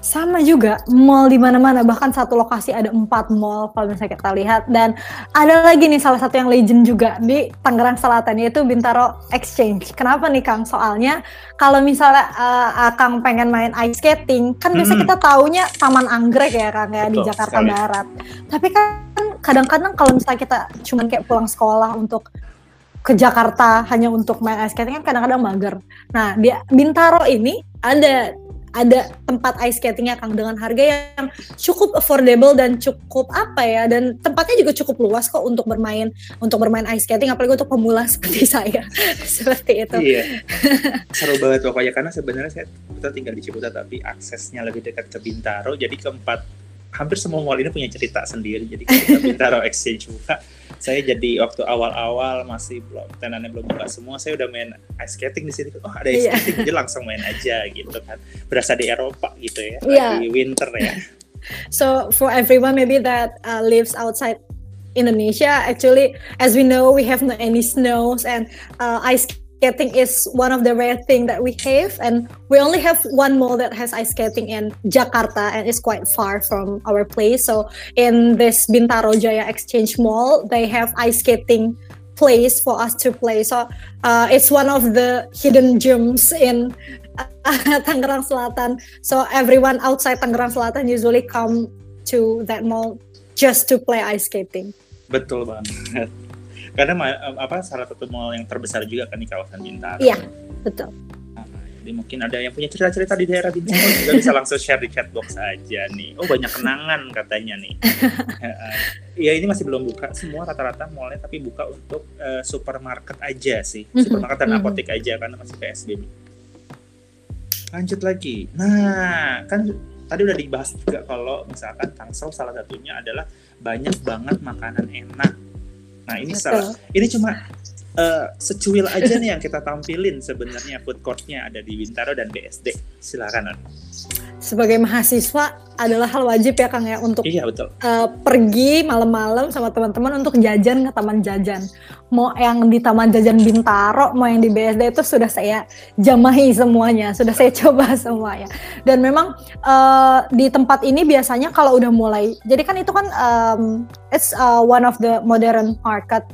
sama juga mall di mana-mana bahkan satu lokasi ada empat mall kalau misalnya kita lihat dan ada lagi nih salah satu yang legend juga di Tangerang Selatan yaitu Bintaro Exchange. Kenapa nih Kang? Soalnya kalau misalnya uh, Kang pengen main ice skating kan biasa hmm. kita taunya Taman Anggrek ya Kang ya di Jakarta sekali. Barat. Tapi kan kadang-kadang kalau misalnya kita cuma kayak pulang sekolah untuk ke Jakarta hanya untuk main ice skating kan kadang-kadang mager. Nah, di Bintaro ini ada ada tempat ice skatingnya Kang dengan harga yang cukup affordable dan cukup apa ya dan tempatnya juga cukup luas kok untuk bermain untuk bermain ice skating apalagi untuk pemula <laughs> seperti saya <laughs> seperti itu. Iya. <laughs> Seru banget pokoknya karena sebenarnya saya kita tinggal di Ciputat tapi aksesnya lebih dekat ke Bintaro jadi keempat hampir semua mall ini punya cerita sendiri jadi kita <laughs> Bintaro Exchange buka saya jadi waktu awal-awal masih belum tenannya belum buka semua saya udah main ice skating di sini oh ada ice yeah. skating jadi langsung main aja gitu kan berasa di Eropa gitu ya yeah. di winter ya <laughs> so for everyone maybe that uh, lives outside Indonesia actually as we know we have no any snows and uh, ice skating is one of the rare thing that we have, and we only have one mall that has ice skating in Jakarta, and it's quite far from our place. So in this Bintaro Jaya Exchange Mall, they have ice skating place for us to play. So uh, it's one of the hidden gems in uh, <laughs> Tangerang Selatan. So everyone outside Tangerang Selatan usually come to that mall just to play ice skating. Betul banget. Karena apa salah satu mall yang terbesar juga kan di kawasan Bintaro. Iya, betul. Nah, jadi mungkin ada yang punya cerita-cerita di daerah Bintaro <laughs> juga bisa langsung share di chatbox aja nih. Oh banyak kenangan katanya nih. <laughs> ya ini masih belum buka semua rata-rata mallnya tapi buka untuk uh, supermarket aja sih. Mhm, supermarket dan mhm. apotek aja karena masih PSBB. Lanjut lagi. Nah, kan tadi udah dibahas juga kalau misalkan Tangsel salah satunya adalah banyak banget makanan enak Nah ini salah, ini cuma uh, secuil aja nih yang kita tampilin sebenarnya food courtnya ada di Bintaro dan BSD. Silakan. Sebagai mahasiswa adalah hal wajib ya Kang ya untuk iya, betul. Uh, pergi malam-malam sama teman-teman untuk jajan ke taman jajan. Mau yang di taman jajan Bintaro, mau yang di BSD itu sudah saya jamahi semuanya, sudah saya <laughs> coba semuanya. Dan memang uh, di tempat ini biasanya kalau udah mulai, jadi kan itu kan um, it's uh, one of the modern market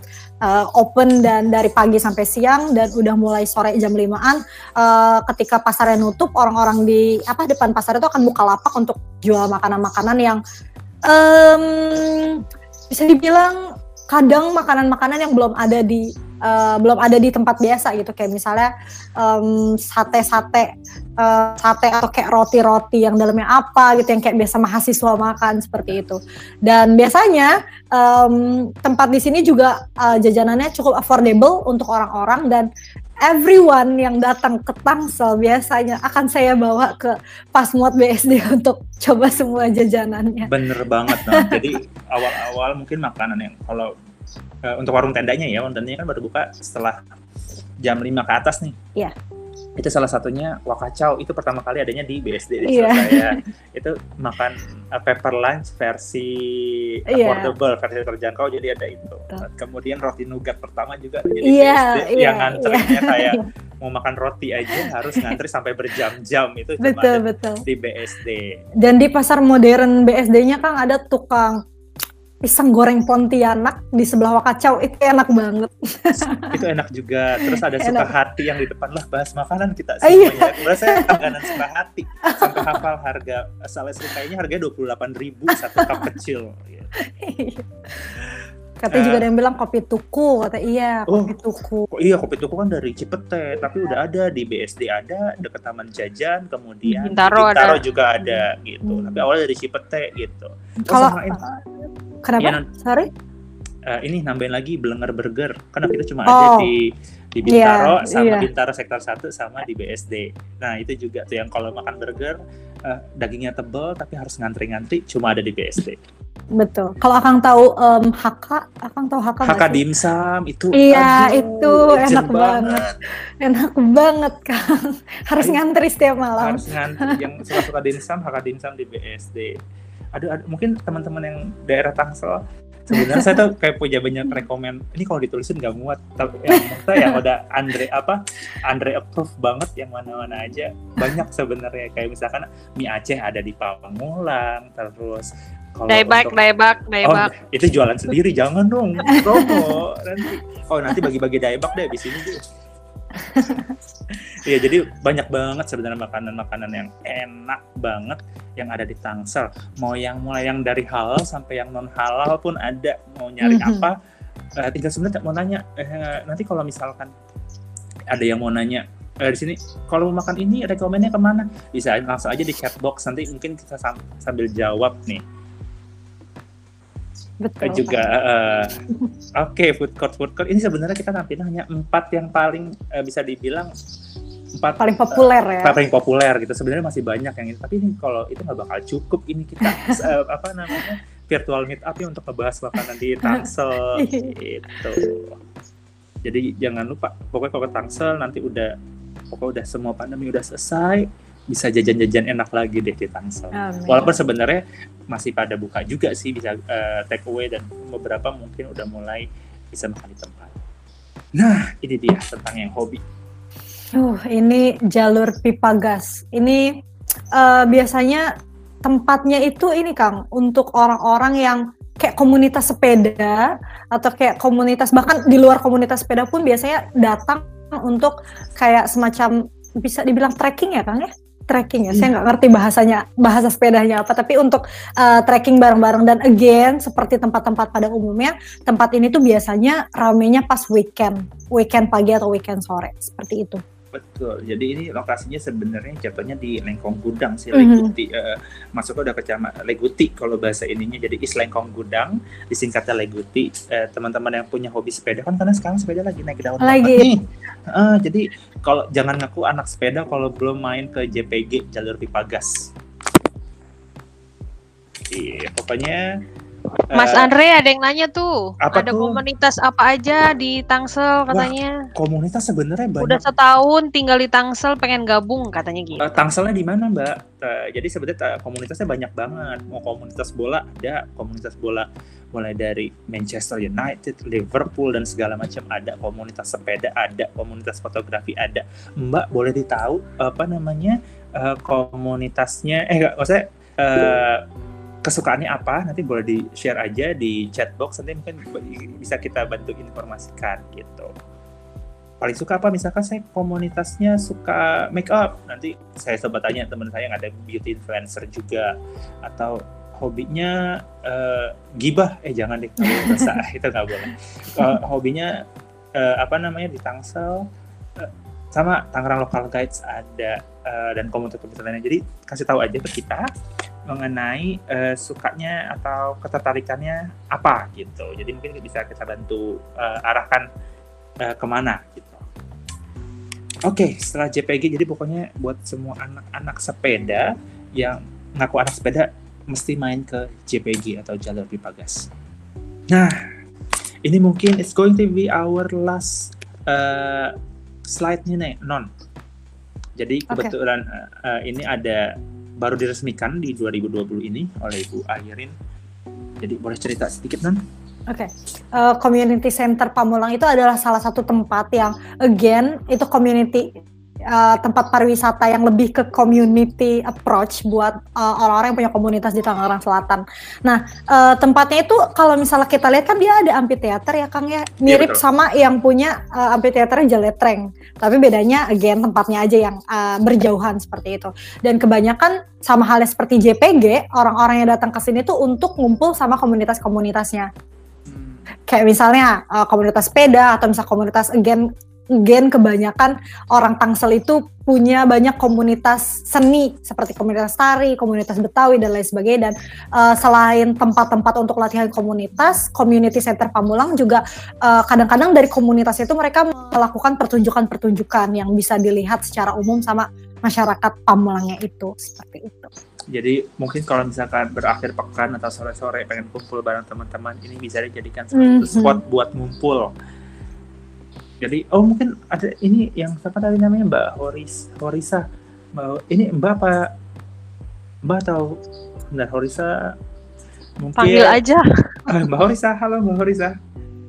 uh, open dan dari pagi sampai siang dan udah mulai sore jam limaan uh, ketika pasarnya nutup orang-orang di apa depan pasar itu akan buka lapak untuk jual makanan-makanan yang um, bisa dibilang kadang makanan-makanan yang belum ada di uh, belum ada di tempat biasa gitu kayak misalnya um, sate-sate uh, sate atau kayak roti-roti yang dalamnya apa gitu yang kayak biasa mahasiswa makan seperti itu dan biasanya um, tempat di sini juga uh, jajanannya cukup affordable untuk orang-orang dan everyone yang datang ke Tangsel biasanya akan saya bawa ke Pasmod BSD <laughs> untuk coba semua jajanannya. Bener banget, nah. Jadi awal-awal mungkin makanan yang kalau uh, untuk warung tendanya ya, warung tendanya kan baru buka setelah jam 5 ke atas nih. Iya itu salah satunya wakacau itu pertama kali adanya di BSD di yeah. Surabaya itu makan uh, paper lunch versi iya. affordable yeah. versi terjangkau jadi ada itu Betul. kemudian roti nougat pertama juga ada di yeah, BSD yeah, yang ngantrinya yeah. kayak mau makan roti aja harus ngantri sampai berjam-jam itu betul, betul. di BSD dan di pasar modern BSD-nya kan ada tukang pisang goreng Pontianak di sebelah Wakacau itu enak banget. <laughs> itu enak juga. Terus ada suka hati yang di depan lah bahas makanan kita iya. semuanya. Terus saya langganan suka hati sampai hafal harga asal kayaknya harganya dua puluh delapan ribu satu cup kecil. Gitu. Katanya uh, juga ada yang bilang kopi tuku, kata iya oh, kopi tuku. Oh, iya kopi tuku kan dari Cipete, tapi udah ada di BSD ada, dekat Taman Jajan, kemudian Bintaro, di Bintaro ada. juga ada gitu. Hmm. Tapi awalnya dari Cipete gitu. Kalau kenapa? Ya, Sorry? Uh, ini nambahin lagi Blenger Burger. Karena kita cuma oh. ada di di Bintaro yeah, sama yeah. Bintaro sektor 1 sama di BSD. Nah, itu juga tuh yang kalau makan burger uh, dagingnya tebel tapi harus ngantri-ngantri cuma ada di BSD. Betul. Kalau Akang tahu um, Haka, Akang tahu Haka Haka dimsum itu Iya, aduh, itu enak banget. Enak banget, Kang. Harus ngantri setiap malam. Harus ngantri yang suka-suka dimsum, Haka dimsum di BSD. Aduh, aduh mungkin teman-teman yang daerah Tangsel sebenarnya saya tuh kayak punya banyak rekomend ini kalau ditulisin nggak muat tapi yang saya yang udah Andre apa Andre approve banget yang mana-mana aja banyak sebenarnya kayak misalkan mie Aceh ada di Pamulang terus kalau daibak, untuk, daibak, daibak. Oh, itu jualan sendiri, jangan dong promo nanti. Oh nanti bagi-bagi daibak deh di sini tuh. <laughs> Iya jadi banyak banget sebenarnya makanan-makanan yang enak banget yang ada di Tangsel. Mau yang mulai yang dari halal sampai yang non halal pun ada. Mau nyari mm -hmm. apa? Uh, tinggal sebenarnya mau nanya. Uh, nanti kalau misalkan ada yang mau nanya uh, di sini kalau mau makan ini rekomennya ke mana? Bisa langsung aja di chatbox nanti mungkin kita sam sambil jawab nih. Betul. juga uh, oke okay, food court food court. Ini sebenarnya kita nampilin hanya empat yang paling uh, bisa dibilang empat paling populer uh, ya paling populer gitu. Sebenarnya masih banyak yang ini. Tapi ini kalau itu nggak bakal cukup ini kita uh, <laughs> apa namanya virtual meet up ya untuk ngebahas makanan di Tangsel <laughs> gitu. Jadi jangan lupa pokoknya kalau ke Tangsel nanti udah pokoknya udah semua pandemi udah selesai bisa jajan-jajan enak lagi deh di Tangsel. Amin. Walaupun sebenarnya masih pada buka juga sih bisa uh, take away dan beberapa mungkin udah mulai bisa makan di tempat. Nah, ini dia tentang yang hobi. Uh, ini jalur pipa gas. Ini uh, biasanya tempatnya itu ini Kang untuk orang-orang yang kayak komunitas sepeda atau kayak komunitas bahkan di luar komunitas sepeda pun biasanya datang untuk kayak semacam bisa dibilang trekking ya Kang ya? Trekking ya. Saya nggak ngerti bahasanya bahasa sepedanya apa, tapi untuk uh, trekking bareng-bareng dan again seperti tempat-tempat pada umumnya, tempat ini tuh biasanya ramenya pas weekend, weekend pagi atau weekend sore seperti itu. Betul. Jadi ini lokasinya sebenarnya jatuhnya di Lengkong Gudang sih, Leguti. Mm-hmm. Uh, masuknya udah kecamatan Leguti kalau bahasa ininya. Jadi Is Lengkong Gudang, disingkatnya Leguti. Uh, teman-teman yang punya hobi sepeda kan karena sekarang sepeda lagi naik daun lagi. nih. Uh, jadi kalau jangan ngaku anak sepeda kalau belum main ke JPG jalur pipa gas. Iya, pokoknya Mas uh, Andre ada yang nanya tuh, apa ada tuh? komunitas apa aja di Tangsel katanya? Wah, komunitas sebenarnya banyak. Udah setahun tinggal di Tangsel pengen gabung katanya gitu. Uh, Tangselnya di mana Mbak? Uh, jadi sebenarnya uh, komunitasnya banyak banget. Mau komunitas bola ada, komunitas bola mulai dari Manchester United, Liverpool dan segala macam ada. Komunitas sepeda ada, komunitas fotografi ada. Mbak boleh ditahu apa namanya uh, komunitasnya? Eh nggak, maksudnya. Uh, kesukaannya apa nanti boleh di share aja di chat box nanti mungkin bisa kita bantu informasikan gitu. Paling suka apa? Misalkan saya komunitasnya suka make up nanti saya coba tanya teman saya yang ada beauty influencer juga atau hobinya uh, gibah. Eh jangan deh bahasa <laughs> itu nggak boleh. Uh, hobinya uh, apa namanya di Tangsel uh, sama Tangerang Local Guides ada uh, dan komunitas-komunitas lainnya. Jadi kasih tahu aja ke kita mengenai uh, sukanya atau ketertarikannya apa gitu. Jadi mungkin bisa kita bantu uh, arahkan uh, ke mana gitu. Oke, okay, setelah JPG jadi pokoknya buat semua anak-anak sepeda yang ngaku anak sepeda mesti main ke JPG atau jalur pipa gas. Nah, ini mungkin it's going to be our last uh, slide-nya nih, non. Jadi kebetulan okay. uh, ini ada baru diresmikan di 2020 ini oleh Ibu Ayirin. Jadi boleh cerita sedikit non? Oke, okay. uh, community center Pamulang itu adalah salah satu tempat yang again itu community uh, tempat pariwisata yang lebih ke community approach buat uh, orang-orang yang punya komunitas di Tangerang Selatan. Nah, uh, tempatnya itu kalau misalnya kita lihat kan dia ada amphitheater ya Kang ya, mirip ya, sama yang punya uh, amphitheaternya Jaletreng. Tapi bedanya again tempatnya aja yang uh, berjauhan seperti itu. Dan kebanyakan sama halnya seperti JPG, orang-orang yang datang ke sini tuh untuk ngumpul sama komunitas-komunitasnya hmm. kayak misalnya uh, komunitas sepeda atau misalnya komunitas again gen kebanyakan orang Tangsel itu punya banyak komunitas seni seperti komunitas tari, komunitas Betawi dan lain sebagainya dan uh, selain tempat-tempat untuk latihan komunitas, community center Pamulang juga eh, kadang-kadang dari komunitas itu mereka melakukan pertunjukan-pertunjukan yang bisa dilihat secara umum sama masyarakat Pamulangnya itu seperti itu. Jadi mungkin kalau misalkan berakhir pekan atau sore-sore pengen kumpul bareng teman-teman ini bisa dijadikan satu mm -hmm. spot buat ngumpul jadi oh mungkin ada ini yang siapa tadi namanya Mbak Horis Horisa Mbak ini Mbak apa Mbak atau Mbak Horisa mungkin panggil aja <laughs> ah, Mbak Horisa halo Mbak Horisa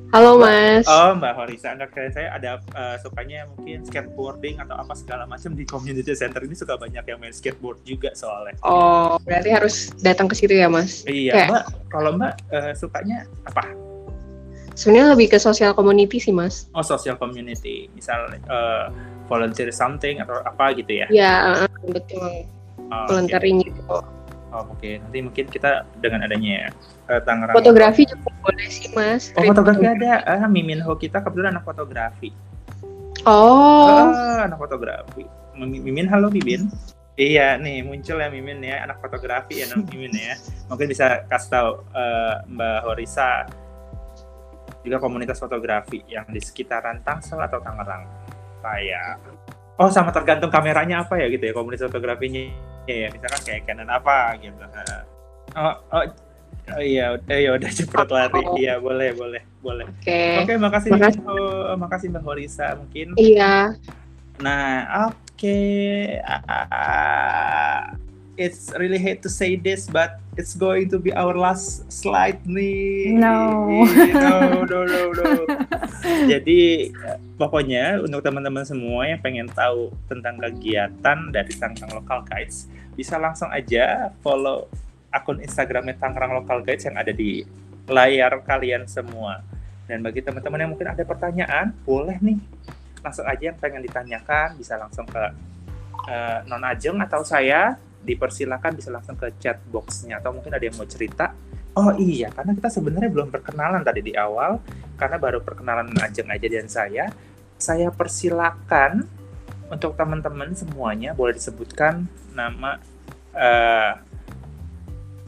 Halo Mas. Oh Mbak Horisa, anak saya ada uh, sukanya mungkin skateboarding atau apa segala macam di community center ini suka banyak yang main skateboard juga soalnya. Oh berarti harus datang ke situ ya Mas? Iya Kayak... Mbak. Kalau Mbak uh, sukanya apa? Sebenarnya lebih ke sosial community sih, Mas. Oh, sosial community. Misal uh, volunteer something atau apa gitu ya? Ya, uh, betul. Oh, Volunteering okay. gitu. Oh, oke. Okay. Nanti mungkin kita dengan adanya uh, Tangerang. Fotografi juga boleh sih, Mas. Oh, fotografi ada. Ah, Mimin Ho kita kebetulan anak fotografi. Oh. Ah, anak fotografi. Mimin, halo Mimin. Iya nih muncul ya Mimin ya anak fotografi ya Mimin ya. Mungkin bisa kasih tahu uh, Mbak Horisa juga komunitas fotografi yang di sekitaran Tangsel atau Tangerang. Kayak oh sama tergantung kameranya apa ya gitu ya komunitas fotografinya ya misalkan kayak Canon apa gitu. Oh, oh, oh iya, udah ya udah cepet lari. Oh. Iya, boleh, boleh, boleh. Oke. Okay. Oke, okay, makasih. Makasih. Oh, makasih Mbak Horisa mungkin. Iya. Nah, oke. Okay. It's really hate to say this, but it's going to be our last slide nih. No. no, no, no, no. <laughs> Jadi pokoknya untuk teman-teman semua yang pengen tahu tentang kegiatan dari Tangerang Local Guides, bisa langsung aja follow akun Instagramnya Tangerang Local Guides yang ada di layar kalian semua. Dan bagi teman-teman yang mungkin ada pertanyaan, boleh nih langsung aja yang pengen ditanyakan bisa langsung ke uh, non Ajeng atau saya dipersilakan bisa langsung ke chat boxnya atau mungkin ada yang mau cerita? Oh iya karena kita sebenarnya belum perkenalan tadi di awal karena baru perkenalan Ajeng aja dan saya saya persilakan untuk teman-teman semuanya boleh disebutkan nama uh,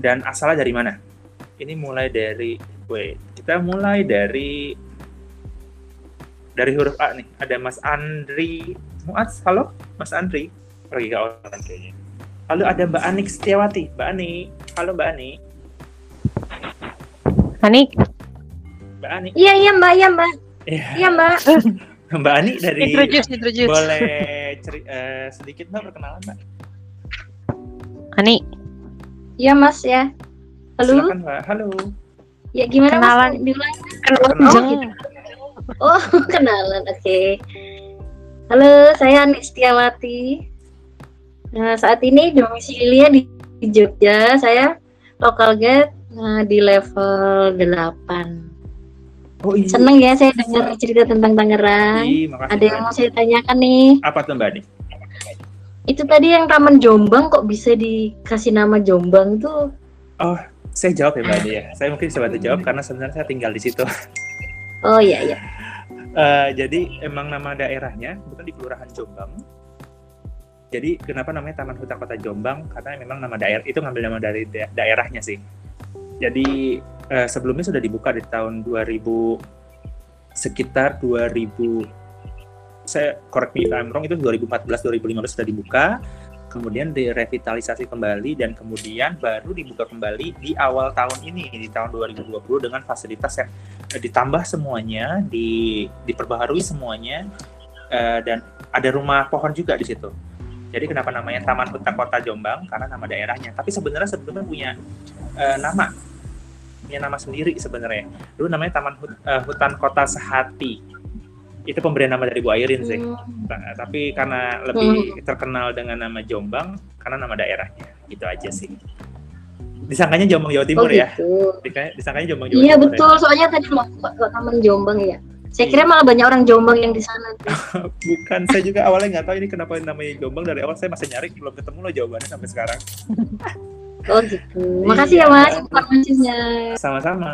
dan asalnya dari mana? Ini mulai dari wait kita mulai dari dari huruf A nih. Ada Mas Andri Muaz halo? Mas Andri? Pergi ke orang kayaknya Lalu ada Mbak Anik Setiawati. Mbak Anik. Halo Mbak Anik. Anik. Mbak Anik. Iya, iya Mbak, iya Mbak. Iya, iya Mbak. <laughs> Mbak Anik dari introduce, introduce. Boleh ceri uh, sedikit Mbak perkenalan Mbak? Anik. Iya Mas ya. Halo. Silakan Mbak. Halo. Ya gimana kenalan. Mas? Diulang. Kenalan. Oh, gitu. oh <laughs> kenalan. Oke. Okay. Halo, saya Anik Setiawati. Nah, saat ini domisilinya di, di Jogja, saya lokal guide nah, di level 8. Oh iya. Seneng ya saya dengar cerita tentang Tangerang. Iya, Ada yang mau saya tanyakan nih. Apa tuh Mbak Anik? Itu tadi yang Taman Jombang kok bisa dikasih nama Jombang tuh? Oh, saya jawab ya Mbak Anik ya. Saya mungkin bisa bantu jawab karena sebenarnya saya tinggal di situ. Oh iya iya. Uh, <laughs> jadi emang nama daerahnya bukan di Kelurahan Jombang, jadi kenapa namanya Taman Hutan Kota Jombang? Karena memang nama daerah itu ngambil nama dari da daerahnya sih. Jadi eh, sebelumnya sudah dibuka di tahun 2000 sekitar 2000 saya correct me if I'm wrong itu 2014 2015 sudah dibuka kemudian direvitalisasi kembali dan kemudian baru dibuka kembali di awal tahun ini di tahun 2020 dengan fasilitas yang eh, ditambah semuanya di diperbaharui semuanya eh, dan ada rumah pohon juga di situ jadi kenapa namanya Taman Hutan Kota Jombang? Karena nama daerahnya. Tapi sebenarnya sebelumnya punya uh, nama, punya nama sendiri sebenarnya. Dulu namanya Taman Hut, uh, Hutan Kota Sehati. Itu pemberian nama dari Bu Airin sih. Hmm. Nah, tapi karena lebih hmm. terkenal dengan nama Jombang, karena nama daerahnya. Gitu aja sih. Disangkanya Jombang Jawa Timur oh, ya? gitu. ya? Disangkanya Jombang Jawa iya, Timur. Iya betul, ya? soalnya tadi mau Taman Jombang ya. Saya kira malah banyak orang Jombang yang di sana. <laughs> Bukan, saya juga awalnya nggak tahu ini kenapa namanya Jombang dari awal saya masih nyari belum ketemu loh jawabannya sampai sekarang. Oh gitu. Makasih ya Mas informasinya. Sama-sama.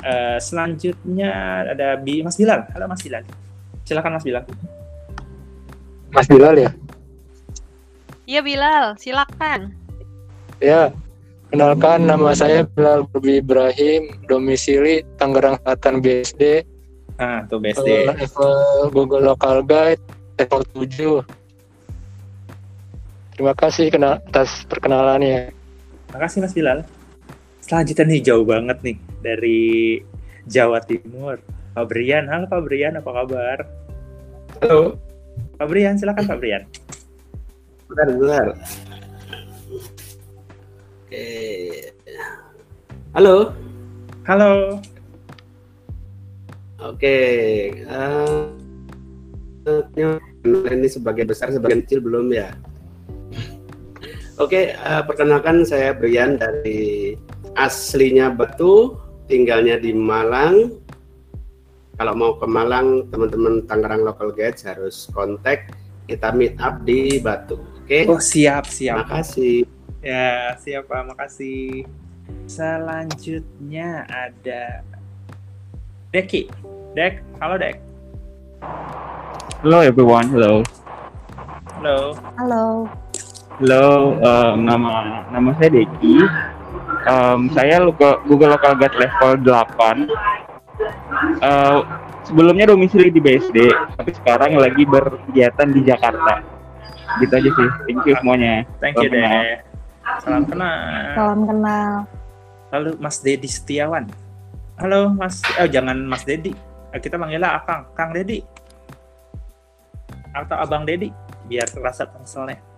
Uh, selanjutnya ada Bi Mas Bilal. Halo Mas Bilal. Silakan Mas Bilal. Mas Bilal ya? Iya Bilal, silakan. Ya, Kenalkan nama saya Bilal Burbi Ibrahim, domisili Tangerang Selatan BSD. Ah, tuh BSD. Uh, level Google Local Guide level 7. Terima kasih kena atas perkenalannya. Terima kasih Mas Bilal. Selanjutnya nih jauh banget nih dari Jawa Timur. Pak Brian, halo Pak Brian, apa kabar? Halo. Pak Brian, silakan Pak Brian. Bentar, bentar. Oke. Halo. Halo. Oke. Uh, ini sebagian besar, sebagian kecil belum ya. Oke, uh, perkenalkan saya Brian dari aslinya Batu, tinggalnya di Malang. Kalau mau ke Malang, teman-teman Tangerang Local Guides harus kontak kita meet up di Batu. Oke. Oh siap siap. Terima kasih. Ya, siapa? Makasih. Selanjutnya ada Deki. Dek, halo Dek. Hello everyone, hello. Halo. Halo. Halo, um, nama nama saya Deki. Um, saya Google Local Guide level 8. Uh, sebelumnya domisili di BSD, tapi sekarang lagi berkegiatan di Jakarta. Gitu aja sih. Thank you semuanya. Thank you, Dek. Salam kenal. Salam kenal. Lalu Mas Dedi Setiawan. Halo Mas, oh jangan Mas Dedi. Eh, kita manggilnya Akang, Kang Dedi. Atau Abang Dedi, biar terasa pengselnya. <laughs>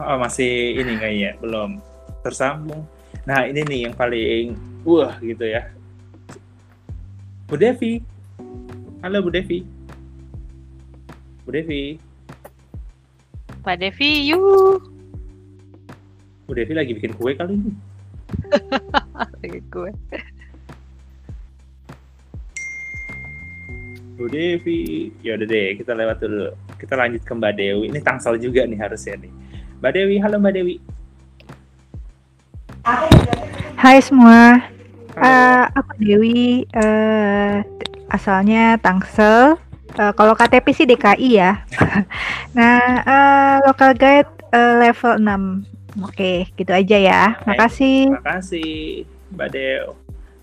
Oh, masih ini kayaknya belum tersambung. Nah, ini nih yang paling wah gitu ya. Bu Devi. Halo Bu Devi. Bu Devi. Pak Devi, yuk. Bu Devi lagi bikin kue kali ini. <laughs> Lagi gue. Bu Devi. Ya udah deh, kita lewat dulu. Kita lanjut ke Mbak Dewi. Ini Tangsel juga nih harusnya nih. Mbak Dewi, halo Mbak Dewi. Hai semua, Halo. Eh, aku Dewi, eh, asalnya Tangsel. Eh, kalau KTP sih DKI ya. <laughs> nah, eh, local guide eh, level 6. Oke, gitu aja ya. Makasih. Terima kasih Mbak Dew.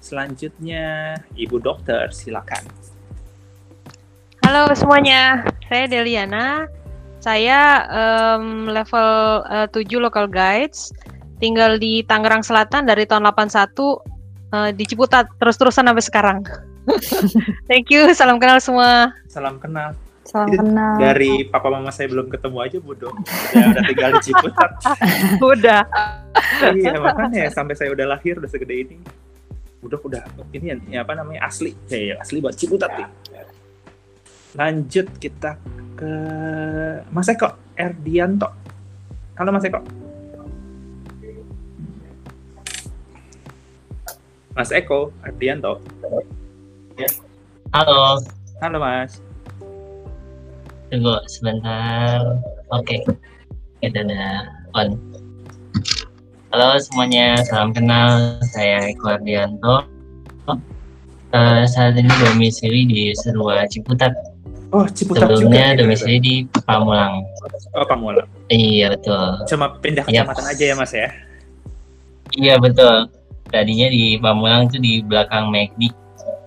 Selanjutnya Ibu Dokter, silakan. Halo semuanya, saya Deliana. Saya em, level eh, 7 local guides, tinggal di Tangerang Selatan dari tahun 81 eh, di Ciputat terus-terusan sampai sekarang. <laughs> Thank you, salam kenal semua. Salam kenal. Salam Itu kenal. Dari papa mama saya belum ketemu aja Bu Dok. Udah, udah tinggal di Ciputat. <laughs> Udah. iya, makanya sampai saya udah lahir udah segede ini. Bu Dok udah ini ya, ya apa namanya asli. Ya, ya, asli buat Ciputat nih. Lanjut kita ke Mas Eko Erdianto. Halo Mas Eko. Mas Eko Erdianto. Halo, Halo Mas. Tunggu sebentar. Oke, kita udah on. Halo semuanya, salam kenal. Saya Eko Ardianto. Eh, saat ini domisili di Serua Ciputat. Oh, Ciputat juga. Sebelumnya gitu, domisili di Pamulang. Oh, Pamulang. Iya betul. Cuma pindah Yap. kecamatan aja ya Mas ya. Iya betul. Tadinya di Pamulang itu di belakang McD.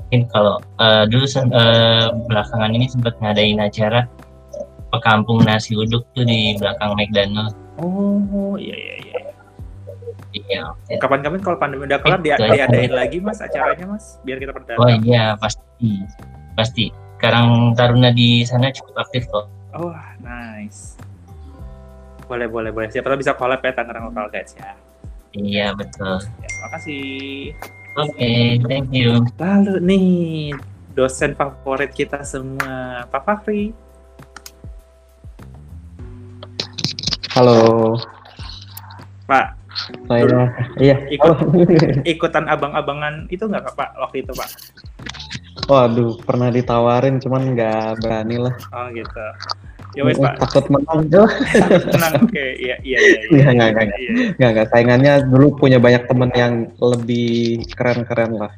Mungkin kalau eh, dulu eh, belakangan ini sempat ngadain acara pekampung nasi uduk tuh di belakang McDonald. Oh, iya iya iya. Iya. Kapan-kapan kalau pandemi udah kelar dia diadain lagi Mas acaranya Mas biar kita pada Oh iya pasti pasti. Karang Taruna di sana cukup aktif kok. Oh, nice. Boleh boleh boleh. Siapa tahu bisa collab ya Tangerang Local Guides ya. Iya betul. ya makasih. Oke, thank you. Lalu nih dosen favorit kita semua, Pak Fakri. Halo, Pak, saya iya. Ikut. <laughs> Ikutan abang-abangan itu nggak Pak waktu itu Pak? Waduh, pernah ditawarin cuman nggak berani lah. Oh gitu. Ya wes Pak. Takut menang. Tenang, oke. <laughs> Iya iya iya. Iya, nggak, nggak, Iya, iya. Nggak, nggak. Saingannya dulu punya banyak temen yang lebih keren-keren lah.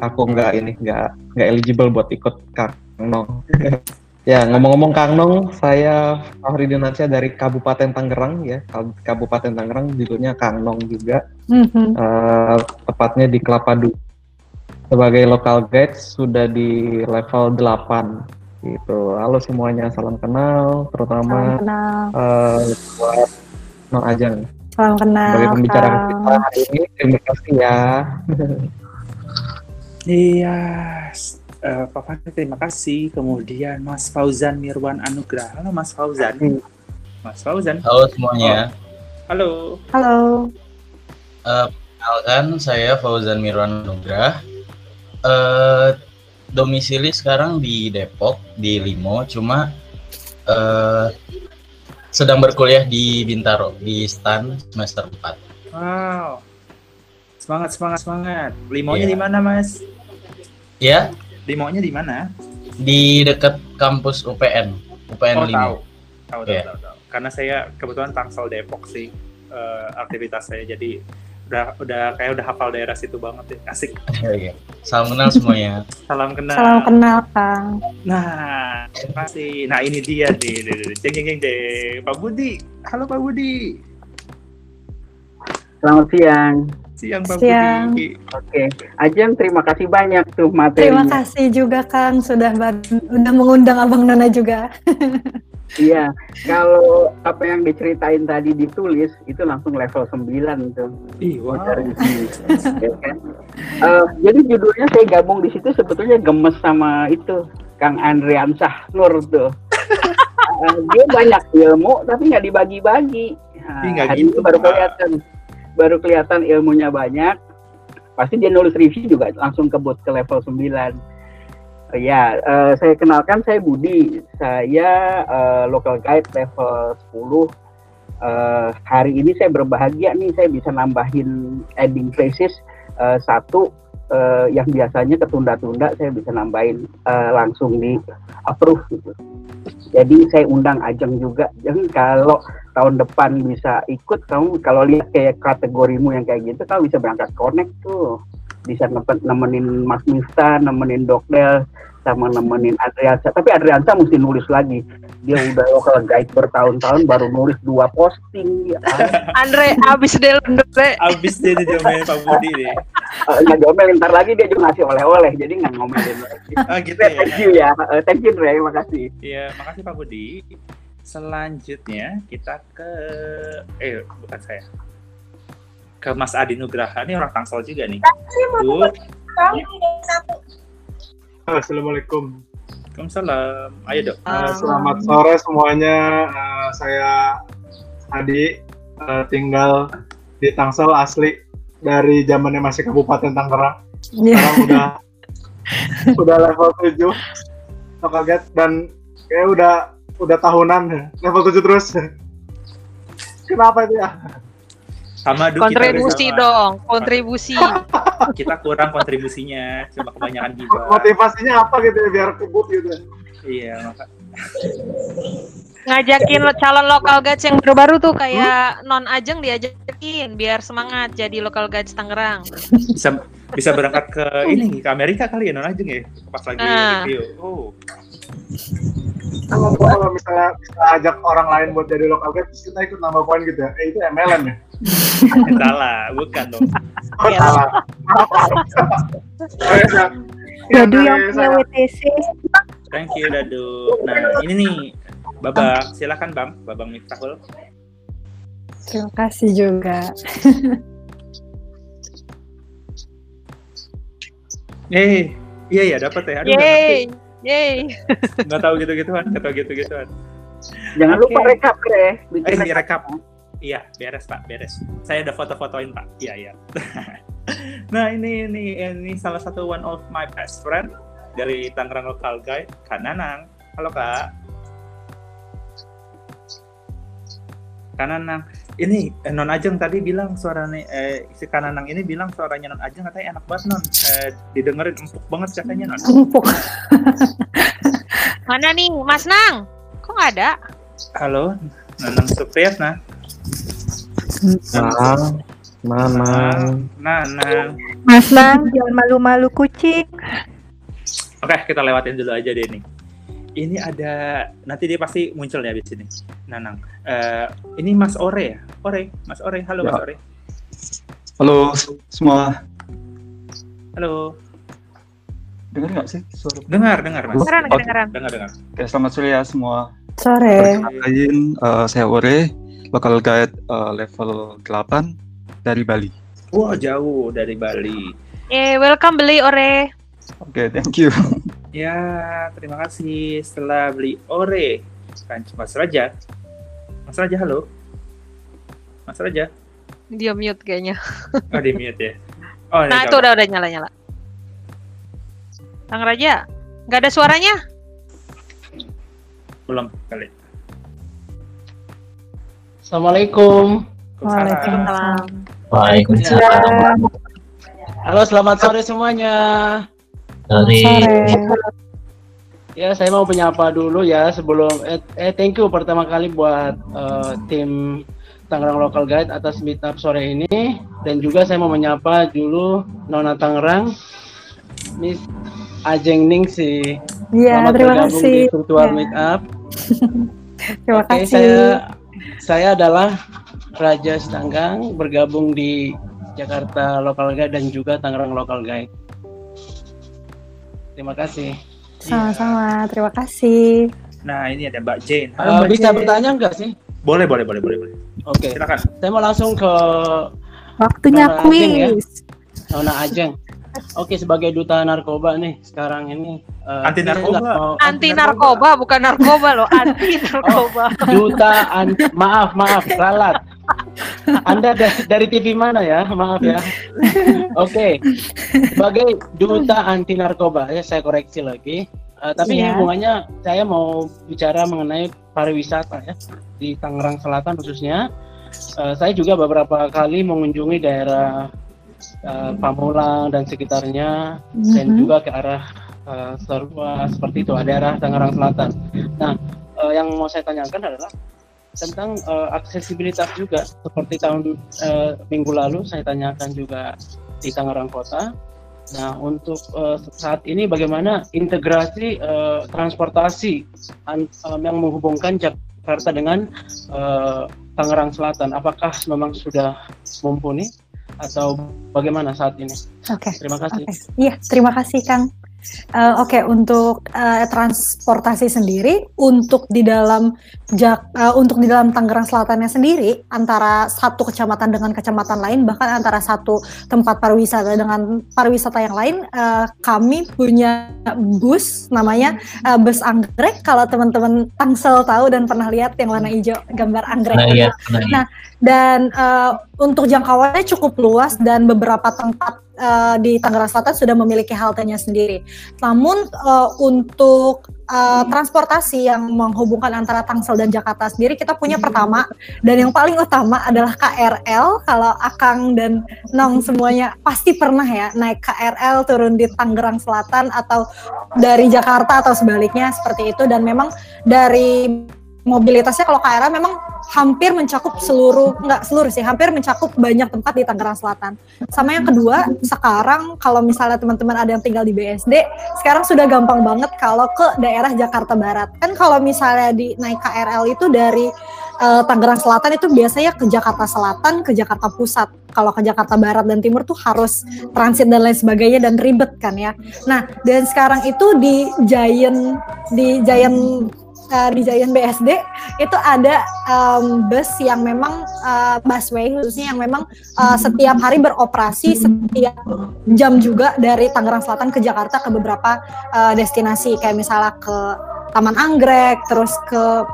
Aku nggak ini, nggak nggak eligible buat ikut Kang Nong. <laughs> ya, ngomong-ngomong Kang Nong, saya Fahri Dinansyah dari Kabupaten Tangerang ya. Kab- Kabupaten Tangerang judulnya Kang Nong juga. Mhm. Eh, tepatnya di Kelapa Dua. Sebagai local guide sudah di level 8 gitu. Halo semuanya, salam kenal Salam terutama kenal. eh, buat Nong Ajeng. Salam kenal. Sebagai pembicara kita hari ini, terima kasih ya. Iya, s- eh, Pak Fakri terima kasih. Kemudian Mas Fauzan Mirwan Anugrah. Halo Mas Fauzan. Mas Fauzan. Halo semuanya. Halo. Halo. Eh, Perkenalkan saya Fauzan Mirwan Nugrah. Eh, domisili sekarang di Depok di Limo, cuma eh, sedang berkuliah di Bintaro di STAN semester 4. Wow. Semangat semangat semangat. Limonya Iya. di mana Mas? Ya, Limonya di mana? di dekat kampus UPN, UPN Oh Limo. tahu. Tahu tahu, Iya. tahu tahu. Karena saya kebetulan Tangsel Depok sih eh, aktivitas saya jadi udah udah kayak udah hafal daerah situ banget ya. Asik. Iya. Salam kenal semuanya. <laughs> Salam kenal. Salam kenal, Kang. Nah, terima kasih. Nah, ini dia nih. Jeng jeng jeng jeng. Pak Budi. Halo Pak Budi. Selamat siang. Siang Pak Siang. Budi. Oke, Ajeng terima kasih banyak tuh materinya. Terima kasih juga Kang sudah bar- udah mengundang Abang Nona juga. <laughs> Iya, kalau apa yang diceritain tadi ditulis itu langsung level 9 tuh. Ih, wow. Dari sini, ya kan? Eh, jadi judulnya saya gabung di situ sebetulnya gemes sama itu Kang Andriansah Nur tuh. <laughs> Eh, dia banyak ilmu tapi nggak dibagi-bagi. Nah, Ih, nggak hari gitu, ini baru Pak. Baru kelihatan ilmunya banyak. Pasti dia nulis review juga langsung kebut ke level 9. Ya, eh, saya kenalkan saya Budi. Saya eh, local guide level 10. Eh, hari ini saya berbahagia nih saya bisa nambahin ending places eh, satu eh, yang biasanya ketunda-tunda saya bisa nambahin eh, langsung di approve gitu. Jadi saya undang Ajeng juga. Jadi kalau tahun depan bisa ikut kamu kalau lihat kayak kategorimu yang kayak gitu kamu bisa berangkat connect tuh. Bisa nemen- nemenin Mas Miftah, nemenin Dokdel sama nemenin Adriansa. Tapi Adriansa mesti nulis lagi. Dia udah local guide bertahun-tahun baru nulis dua posting. Ya. Andre abis deh Andre. Abis dia diomelin Pak Budi deh. Eh, nggak diomelin ntar lagi dia juga ngasih oleh-oleh jadi nggak ngomelin lagi. Ah gitu ya. Thank you ya, Eh, thank you Dre, makasih. Iya, makasih Pak Budi. Selanjutnya kita ke eh bukan saya. Ke Mas Adi Nugraha. Ini orang Tangsel juga nih. Tuh. Assalamualaikum. Waalaikumsalam. Ayo dok. Eh, selamat sore semuanya. Eh, saya Adi eh, tinggal di Tangsel asli dari zamannya masih Kabupaten Tangerang. Sekarang udah udah level 7 so kaget dan kayak udah udah tahunan level 7 terus. Kenapa itu ya? Sama kita Kontribusi sama. dong, kontribusi. <laughs> Kita kurang kontribusinya, cuma kebanyakan gibah. Motivasinya apa gitu ya biar kebut gitu. Iya, maka Ngajakin lo- calon local guides yang baru-baru tuh kayak non Ajeng diajakin biar semangat jadi local guides Tangerang. bisa bisa berangkat ke ini ke Amerika kali ya non Ajeng ya pas lagi Ah. review. Oh, Kalau kalau misalnya bisa ajak orang lain buat jadi lokal guide, terus kita ikut nambah poin gitu ya. Eh itu MLM ya? <laughs> salah, bukan dong. Oh, salah. Oh, ya, Dadu ya, yang ya, punya saya- WTC. Thank you Dadu. Nah ini nih Babang, silakan Bang, Babang Miftahul. Terima kasih juga. Eh, iya ya dapat ya. Aduh, Yeay, yeay. nggak tahu gitu-gituan, nggak tahu gitu-gituan. Jangan Oke. lupa rekap Dre. Bikin Eh, ini rekap. rekap. Iya, beres Pak, beres. Saya udah foto-fotoin Pak. Iya, iya. <laughs> nah, ini ini ini salah satu one of my best friend dari Tangerang Local Guide, Kak Nanang. Halo Kak. Kak Nanang. Ini eh, Non Ajeng tadi bilang suaranya eh, si Kak Nanang ini bilang suaranya Non Ajeng katanya enak banget Non. Eh, didengerin empuk banget katanya Non. Empuk. Mana nih Mas Nang? Kok nggak ada? Halo, Nanang Supriyatna. Mamang, mamang. Nanang. Mas Nang, jangan malu-malu kucing. Oke, kita lewatin dulu aja deh nih. Ini ada nanti dia pasti muncul ya di sini. Nanang. Eh, ini Mas Ore ya? Ore, Mas Ore. Halo Mas Ya. Ore. Halo semua, Halo. dengar nggak sih suara? Dengar, dengar Mas. Kedengeran, Oh, kedengeran. Dengar, dengar. Oke, selamat sore ya semua. Sore. Perkenalkan, eh, saya Ore, local guide eh, level 8 dari Bali. Wah, jauh dari Bali. Eh, welcome beli ore. Oke, thank you. Ya, terima kasih setelah beli Ore. Kan Mas Raja. Mas Raja, halo. Mas Raja. Dia mute kayaknya. <laughs> Oh, di mute ya. Oh, Nah, itu udah udah nyala-nyala. Kang Raja, nggak ada suaranya? belum kali. Assalamualaikum. Waalaikumsalam. Waalaikumsalam. Halo, selamat sore semuanya. Sore. Ya, saya mau menyapa dulu ya sebelum eh, eh thank you pertama kali buat eh, tim Tangerang Local Guide atas meetup sore ini dan juga saya mau menyapa dulu Nona Tangerang Miss Ajeng Ningsi. Iya, terima kasih. di virtual Ya. meetup. <laughs> Terima Oke, kasih. saya saya adalah Raja Stanggang bergabung di Jakarta Local Guide dan juga Tangerang Local Guide. Terima kasih. Sama-sama, terima kasih. Nah, ini ada Mbak Jane. Eh, Mbak bisa Jane. bertanya nggak sih? Boleh, boleh, boleh, boleh, boleh. Oke. Silakan. Saya mau langsung ke Waktunya Nona Ajeng ya. kuis. Nona Ajeng. Oke, sebagai duta narkoba nih sekarang ini. Eh, Anti narkoba. mau- Anti narkoba, bukan narkoba loh, <laughs> anti narkoba. duta an- maaf maaf ralat Anda dari, dari TV mana ya? Maaf ya. Oke. Sebagai duta anti narkoba ya saya koreksi lagi. Uh, tapi Iya. hubungannya saya mau bicara mengenai pariwisata ya di Tangerang Selatan khususnya. Uh, saya juga beberapa kali mengunjungi daerah uh, Pamulang dan sekitarnya dan Mhm. juga ke arah uh, seperti itu, daerah Tangerang Selatan. Nah, uh, yang mau saya tanyakan adalah tentang uh, aksesibilitas juga seperti tahun uh, minggu lalu saya tanyakan juga di Tangerang Kota. Nah, untuk uh, saat ini bagaimana integrasi uh, transportasi an- um, yang menghubungkan Jakarta dengan uh, Tangerang Selatan? Apakah memang sudah mumpuni atau bagaimana saat ini? Oke. Terima kasih. Oke. Iya, terima kasih Kang. Eh, Oke, untuk eh, transportasi sendiri, untuk di dalam Jak, eh, untuk di dalam Tangerang Selatannya sendiri, antara satu kecamatan dengan kecamatan lain, bahkan antara satu tempat pariwisata dengan pariwisata yang lain, eh, kami punya bus namanya eh, bus anggrek. Kalau teman-teman Tangsel tahu dan pernah lihat yang warna hijau, gambar anggrek. Lihat. Nah, dan eh, untuk jangkauannya cukup luas dan beberapa tempat eh, di Tangerang Selatan sudah memiliki haltenya sendiri. Namun eh, untuk eh, transportasi yang menghubungkan antara Tangsel dan Jakarta sendiri kita punya pertama dan yang paling utama adalah KRL. Kalau Akang dan Nong semuanya pasti pernah ya naik KRL turun di Tangerang Selatan atau dari Jakarta atau sebaliknya seperti itu dan memang dari mobilitasnya kalau KRL memang hampir mencakup seluruh nggak seluruh sih hampir mencakup banyak tempat di Tangerang Selatan. Sama yang kedua sekarang kalau misalnya teman-teman ada yang tinggal di BSD sekarang sudah gampang banget kalau ke daerah Jakarta Barat. Kan kalau misalnya di naik KRL itu dari eh, Tangerang Selatan itu biasanya ke Jakarta Selatan ke Jakarta Pusat. Kalau ke Jakarta Barat dan Timur tuh harus transit dan lain sebagainya dan ribet kan ya. Nah dan sekarang itu di Giant di Giant uh, di Giant BSD itu ada um, bus yang memang uh, busway khususnya yang memang uh, setiap hari beroperasi setiap jam juga dari Tangerang Selatan ke Jakarta ke beberapa uh, destinasi kayak misalnya ke Taman Anggrek terus ke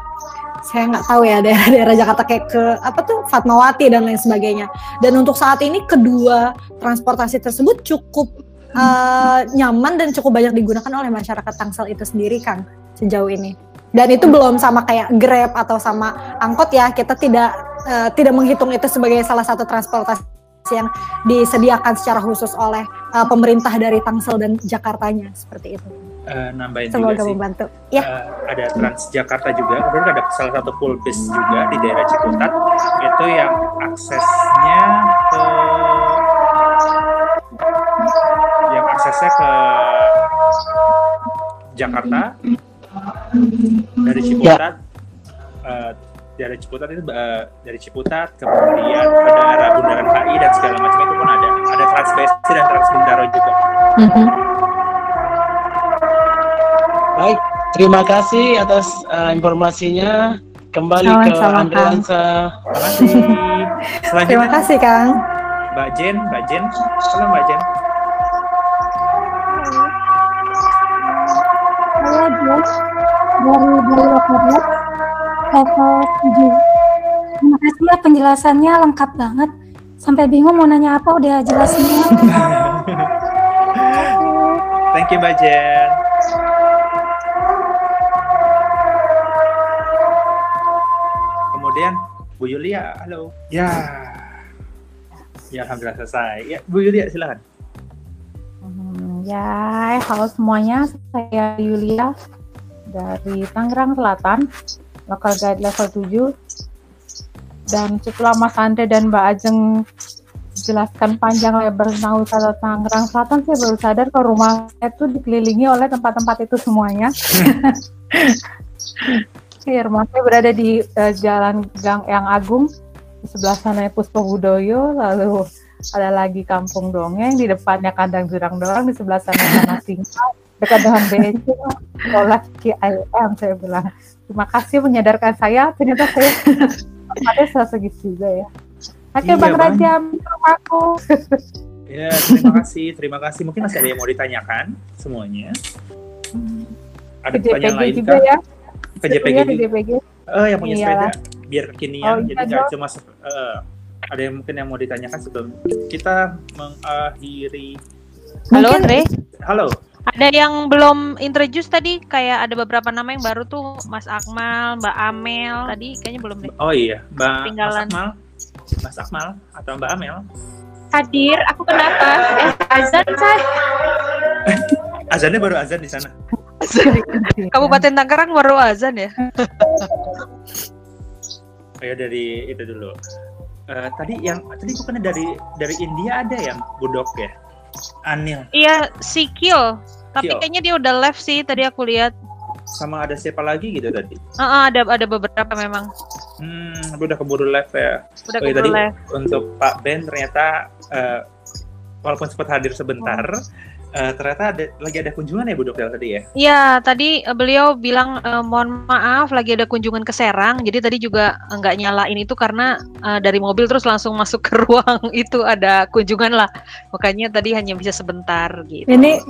saya nggak tahu ya daerah-daerah Jakarta kayak ke apa tuh Fatmawati dan lain sebagainya. Dan untuk saat ini kedua transportasi tersebut cukup uh, nyaman dan cukup banyak digunakan oleh masyarakat Tangsel itu sendiri, Kang, sejauh ini. Dan itu belum sama kayak Grab atau sama angkot ya. Kita tidak uh, tidak menghitung itu sebagai salah satu transportasi yang disediakan secara khusus oleh uh, pemerintah dari Tangsel dan Jakartanya seperti itu. Eh, nambahin Semoga juga sih. membantu. Ya. Eh, ada Transjakarta juga, kemudian ada salah satu full bus juga di daerah Ciputat itu yang aksesnya ke yang aksesnya ke Jakarta dari Ciputat eh, dari Ciputat itu eh, dari Ciputat kemudian ke daerah Bundaran HI dan segala macam itu pun ada ada Transbesi dan Transbintaro juga. Baik, terima kasih atas uh, informasinya. Kembali ke Sama-sama, Andreansa. Terima kasih. <laughs> Selanjutnya Terima kasih, Kang. Mbak Jen, Mbak Jen, halo Mbak Jen. Saya Dias dari dari Lokadet level 7. Terima kasih ya penjelasannya lengkap banget. Sampai bingung mau nanya apa udah jelas semua. <laughs> Thank you Mbak Jen. Kemudian Bu Yulia, halo. Ya. Ya alhamdulillah selesai. Ya Bu Yulia silakan. Hmm, Ya, halo semuanya. Saya Yulia dari Tangerang Selatan, local guide level 7. Dan setelah Mas Andre dan Mbak Ajeng jelaskan panjang lebar tentang wisata Tangerang Selatan, saya baru sadar kalau rumah saya itu dikelilingi oleh tempat-tempat itu semuanya. <laughs> Iya, rumah saya berada di eh, Jalan Gang Yang Agung, di sebelah sana Puspo Budoyo, lalu ada lagi Kampung Dongeng, di depannya Kandang Jurang Dorang, di sebelah sana Tanah Singa, dekat dengan BEC, sekolah KIM, saya bilang. Terima kasih menyadarkan saya, ternyata saya tempatnya strategis juga ya. Oke, Iya, Bang Bang. Raja, rumahku. Ya terima kasih, terima kasih. Mungkin masih ada yang mau ditanyakan semuanya. Ada Ke pertanyaan lain juga kah? ya. Ke JPG Iya, di. JPG. Oh yang punya Iyalah. sepeda biar kekinian Oh, jadi iya nggak cuma eh, ada yang mungkin yang mau ditanyakan sebelum kita mengakhiri Halo Andre. halo Ada yang belum introduce tadi kayak ada beberapa nama yang baru tuh Mas Akmal, Mbak Amel tadi kayaknya belum deh. oh iya mbak Mas Ketinggalan. Akmal Mas Akmal atau Mbak Amel Hadir, aku kenapa? Eh, azan saya. <laughs> azannya baru azan di sana Kabupaten Tangerang baru azan ya. oh ya dari itu dulu Eh, tadi yang tadi bukannya dari dari India ada yang budok ya Anil Iya, si Kyo. Tapi Kyo. kayaknya dia udah left sih tadi aku lihat. sama ada siapa lagi gitu tadi Heeh, ada ada beberapa memang. Hmm, tapi udah keburu live ya. Udah Oke, keburu tadi live. untuk Pak Ben ternyata eh, walaupun sempat hadir sebentar, eh, ternyata ada, lagi ada kunjungan ya Bu Dokter tadi ya. Iya, tadi eh, beliau bilang eh, mohon maaf lagi ada kunjungan ke Serang. Jadi tadi juga nggak nyalain itu karena eh, dari mobil terus langsung <laughs> masuk ke ruang itu ada kunjungan lah. Makanya tadi hanya bisa sebentar gitu. Ini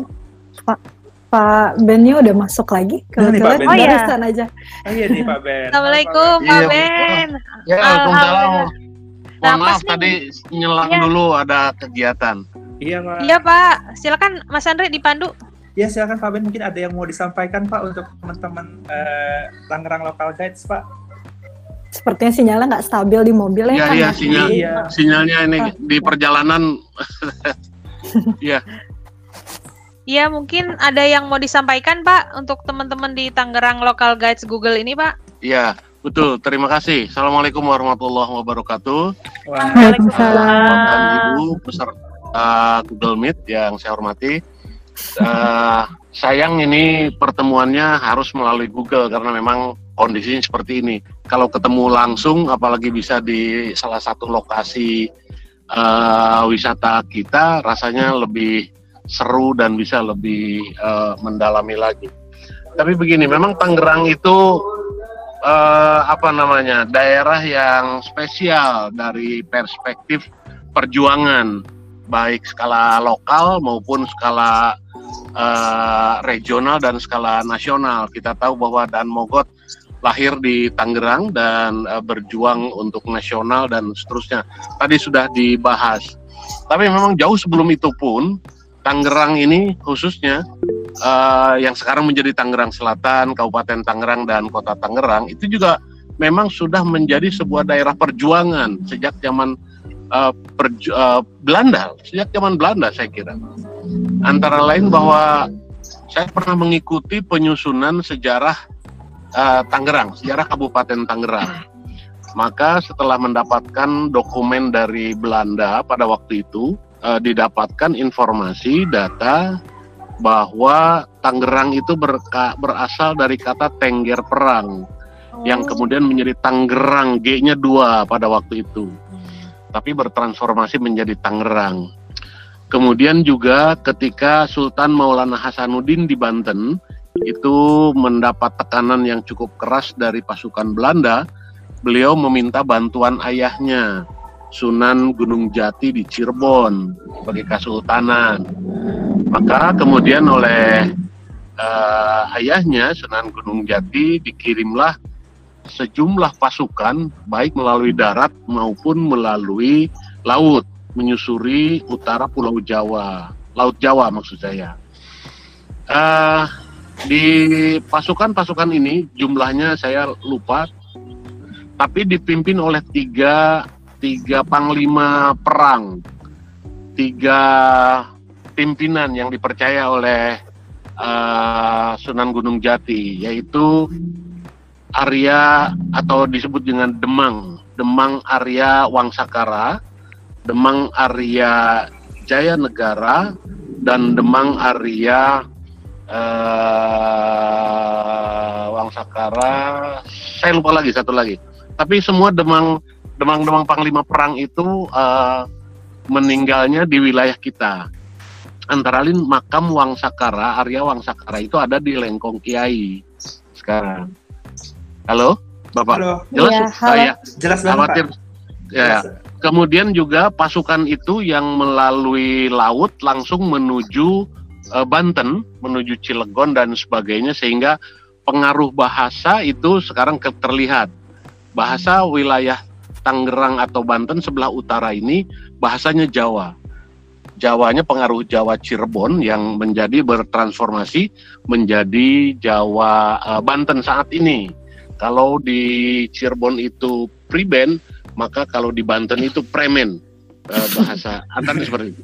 Pak Pak Bennya udah masuk lagi Nah, Pak kebetulan Ben. Oh, iya. barusan aja. Oh iya nih Pak Ben. Assalamualaikum Pak Iya, Ben. Ya, Waalaikumsalam. Alhamdulillah. Mohon Nah, maaf pas nih- tadi nyelang Iya. dulu ada kegiatan. Iya Pak. Iya Pak, silakan Mas Andre dipandu. Ya silakan Pak Ben mungkin ada yang mau disampaikan Pak untuk teman-teman eh, Tangerang Local Guides Pak. Sepertinya sinyalnya nggak stabil di mobil ya Iya, kan iya, ya? sinyal Iya. sinyalnya ini di perjalanan. <laughs> Iya. Iya mungkin ada yang mau disampaikan Pak untuk teman-teman di Tangerang Local Guides Google ini Pak. Iya, betul. Terima kasih. Assalamualaikum warahmatullahi wabarakatuh. Waalaikumsalam. Bapak Ibu peserta Google Meet yang saya hormati. Eh, sayang ini pertemuannya harus melalui Google karena memang kondisinya seperti ini. Kalau ketemu langsung, apalagi bisa di salah satu lokasi eh, wisata kita, rasanya lebih seru dan bisa lebih eh, mendalami lagi. Tapi begini, memang Tangerang itu eh, apa namanya daerah yang spesial dari perspektif perjuangan baik skala lokal maupun skala eh, regional dan skala nasional. Kita tahu bahwa Dan Mogot lahir di Tangerang dan eh, berjuang untuk nasional dan seterusnya. Tadi sudah dibahas. Tapi memang jauh sebelum itu pun Tangerang ini khususnya eh, yang sekarang menjadi Tangerang Selatan, Kabupaten Tangerang dan Kota Tangerang itu juga memang sudah menjadi sebuah daerah perjuangan sejak zaman eh, perju- eh, Belanda, sejak zaman Belanda saya kira. Antara lain bahwa saya pernah mengikuti penyusunan sejarah eh, Tangerang, sejarah Kabupaten Tangerang. Maka setelah mendapatkan dokumen dari Belanda pada waktu itu, eh, didapatkan informasi data bahwa Tangerang itu berka- berasal dari kata tengger perang yang kemudian menjadi Tangerang G-nya dua pada waktu itu. Tapi bertransformasi menjadi Tangerang. Kemudian juga ketika Sultan Maulana Hasanuddin di Banten itu mendapat tekanan yang cukup keras dari pasukan Belanda beliau meminta bantuan ayahnya Sunan Gunung Jati di Cirebon sebagai kesultanan maka kemudian oleh eh, ayahnya Sunan Gunung Jati dikirimlah sejumlah pasukan baik melalui darat maupun melalui laut menyusuri utara Pulau Jawa, Laut Jawa maksud saya. Eh, di pasukan-pasukan ini jumlahnya saya lupa, tapi dipimpin oleh tiga tiga panglima perang, tiga pimpinan yang dipercaya oleh eh, Sunan Gunung Jati, yaitu Arya atau disebut dengan Demang, Demang Arya Wangsakara, Demang Arya Jaya Negara, dan Demang Arya eh, Wangsakara. Saya lupa lagi satu lagi. Tapi semua Demang Demang-demang panglima perang itu eh, meninggalnya di wilayah kita. Antara lain makam Wangsakara, Arya Wangsakara itu ada di Lengkong Kiai sekarang. Halo, Bapak. Halo. Jelas? Iya, Ah, halo. ya. Jelas banget, Khawatir. Pak. Ya. Jelas. Kemudian juga pasukan itu yang melalui laut langsung menuju eh, Banten, menuju Cilegon dan sebagainya sehingga pengaruh bahasa itu sekarang terlihat. Bahasa wilayah Tangerang atau Banten sebelah utara ini bahasanya Jawa. Jawanya pengaruh Jawa Cirebon yang menjadi bertransformasi menjadi Jawa eh, Banten saat ini. Kalau di Cirebon itu priben, maka kalau di Banten itu premen eh, bahasa <laughs> antaranya seperti itu.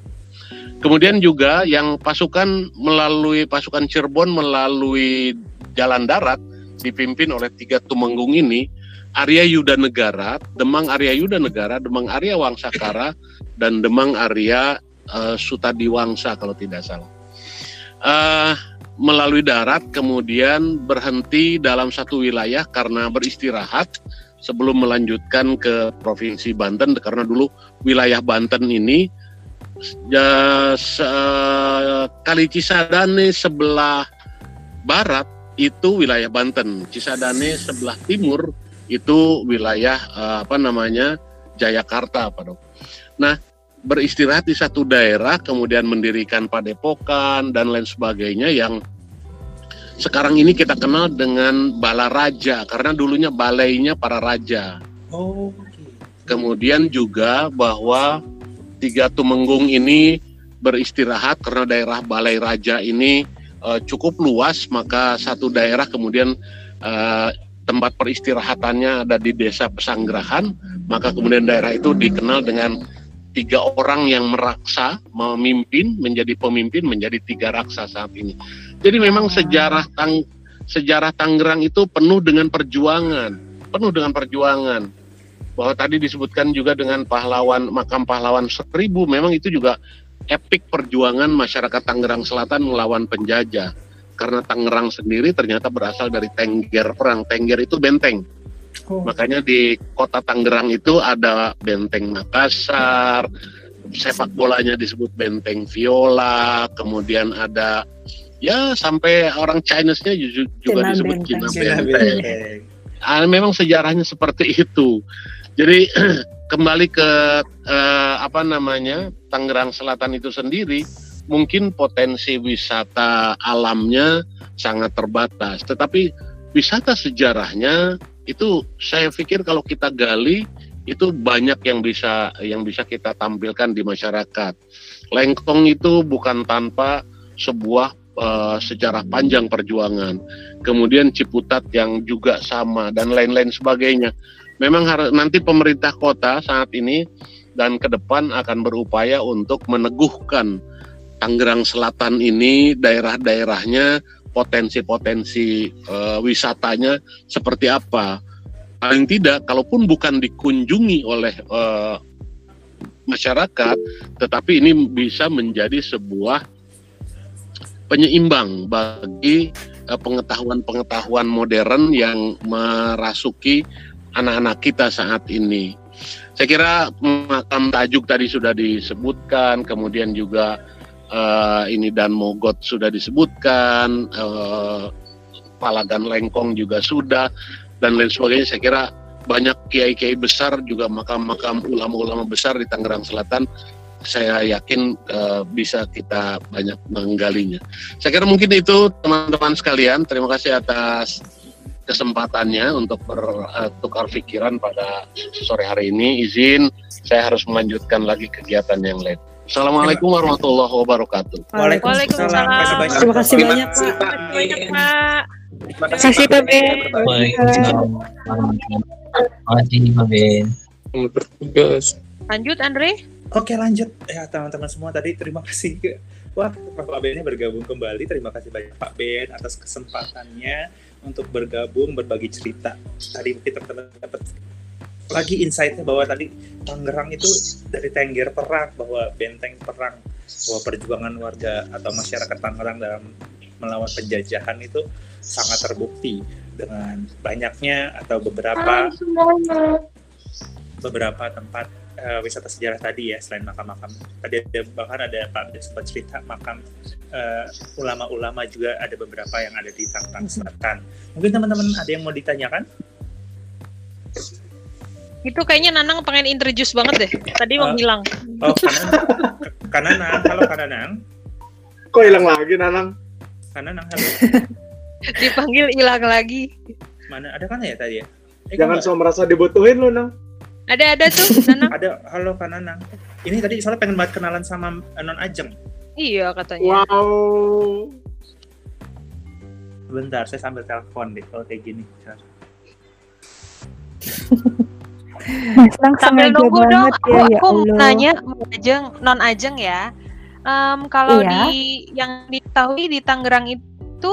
Kemudian juga yang pasukan melalui pasukan Cirebon melalui jalan darat dipimpin oleh tiga tumenggung ini Arya Yuda Negara, Demang Arya Yuda Negara, Demang Arya Wangsakara, dan Demang Arya uh, Sutadi Wangsa kalau tidak salah. Uh, melalui darat kemudian berhenti dalam satu wilayah karena beristirahat sebelum melanjutkan ke provinsi Banten karena dulu wilayah Banten ini ya, se, kali Cisadane sebelah barat itu wilayah Banten, Cisadane sebelah timur itu wilayah uh, apa namanya Jayakarta, Pak Dok. Nah, beristirahat di satu daerah, kemudian mendirikan padepokan dan lain sebagainya yang sekarang ini kita kenal dengan Bala Raja karena dulunya balainya para raja. Oh. Kemudian juga bahwa tiga tumenggung ini beristirahat karena daerah Balai Raja ini uh, cukup luas, maka satu daerah kemudian uh, tempat peristirahatannya ada di desa Pesanggerahan, maka kemudian daerah itu dikenal dengan tiga orang yang meraksa, memimpin, menjadi pemimpin, menjadi tiga raksa saat ini. Jadi memang sejarah tang sejarah Tangerang itu penuh dengan perjuangan, penuh dengan perjuangan. Bahwa tadi disebutkan juga dengan pahlawan makam pahlawan seribu, memang itu juga epik perjuangan masyarakat Tangerang Selatan melawan penjajah. Karena Tangerang sendiri ternyata berasal dari Tengger perang. Tengger itu benteng Oh. Makanya di kota Tangerang itu ada Benteng Makassar, sepak bolanya disebut Benteng Viola, kemudian ada ya sampai orang Chinese-nya ju- juga Cina disebut Benteng. Cina Cina Benteng. Benteng. Ah, memang sejarahnya seperti itu. Jadi <clears throat> kembali ke eh, apa namanya Tangerang Selatan itu sendiri, mungkin potensi wisata alamnya sangat terbatas, tetapi wisata sejarahnya itu saya pikir kalau kita gali itu banyak yang bisa yang bisa kita tampilkan di masyarakat. Lengkong itu bukan tanpa sebuah eh, sejarah panjang perjuangan. Kemudian Ciputat yang juga sama dan lain-lain sebagainya. Memang harus nanti pemerintah kota saat ini dan ke depan akan berupaya untuk meneguhkan Tangerang Selatan ini daerah-daerahnya potensi-potensi eh, wisatanya seperti apa. Paling tidak, kalaupun bukan dikunjungi oleh eh, masyarakat, tetapi ini bisa menjadi sebuah penyeimbang bagi eh, pengetahuan-pengetahuan modern yang merasuki anak-anak kita saat ini. Saya kira makam tajuk tadi sudah disebutkan, kemudian juga eh, ini dan mogot sudah disebutkan, eh, palagan lengkong juga sudah, dan lain sebagainya. Saya kira banyak kiai-kiai besar juga makam-makam ulama-ulama besar di Tangerang Selatan. Saya yakin eh, bisa kita banyak menggalinya. Saya kira mungkin itu teman-teman sekalian. Terima kasih atas kesempatannya untuk bertukar pikiran pada sore hari ini. Izin saya harus melanjutkan lagi kegiatan yang lain. Assalamualaikum warahmatullahi wabarakatuh. Waalaikumsalam. Terima kasih banyak, Pak. Terima kasih banyak, Pak. Terima kasih, Pak Ben. Warahmatullahi wabarakatuh. Pak Ben. Bertugas. Lanjut, Andre. Oke lanjut ya teman-teman semua tadi terima kasih ke wah Pak Ben bergabung kembali terima kasih banyak Pak Ben atas kesempatannya untuk bergabung berbagi cerita tadi kita dapat lagi insightnya bahwa tadi Tangerang itu dari Tengger perang bahwa benteng perang bahwa perjuangan warga atau masyarakat Tangerang dalam melawan penjajahan itu sangat terbukti dengan banyaknya atau beberapa beberapa tempat uh, wisata sejarah tadi ya selain makam-makam. Tadi ada bahkan ada Pak Ben sempat cerita makam uh, ulama-ulama juga ada beberapa yang ada di Tangerang Selatan. Mungkin teman-teman ada yang mau ditanyakan Itu kayaknya Nanang pengen introduce banget deh. Tadi mau Eh, hilang. oh kanan kananang halo kananang Kok hilang lagi Nanang? kananang halo <laughs> Dipanggil hilang lagi. mana ada kan ya tadi ya Eh, Jangan so merasa dibutuhin lu, Nang. Ada ada tuh <laughs> Nanang. Ada halo Kak Nanang. Ini tadi soalnya pengen banget kenalan sama eh, Non Ajeng. Iya katanya. Wow. Sebentar, saya sambil telepon deh kalau kayak gini. <laughs> <laughs> Mas Nang Sambil nunggu dong, banget aku, ya, ya aku Allah. nanya Ajeng, non Ajeng ya. Em, kalau Iya. di yang diketahui di Tangerang itu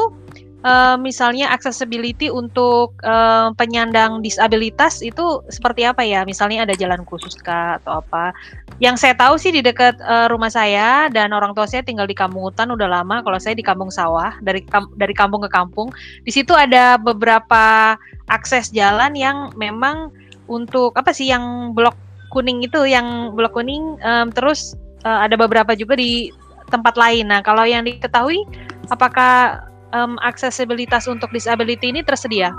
eh, misalnya accessibility untuk eh, penyandang disabilitas itu seperti apa ya? Misalnya ada jalan khusus kah atau apa? Yang saya tahu sih di dekat eh, rumah saya dan orang tua saya tinggal di kampung hutan udah lama. Kalau saya di kampung sawah dari kam- dari kampung ke kampung. Di situ ada beberapa akses jalan yang memang untuk apa sih yang blok kuning itu yang blok kuning em, terus eh, ada beberapa juga di tempat lain. Nah, kalau yang diketahui apakah em, aksesibilitas untuk disability ini tersedia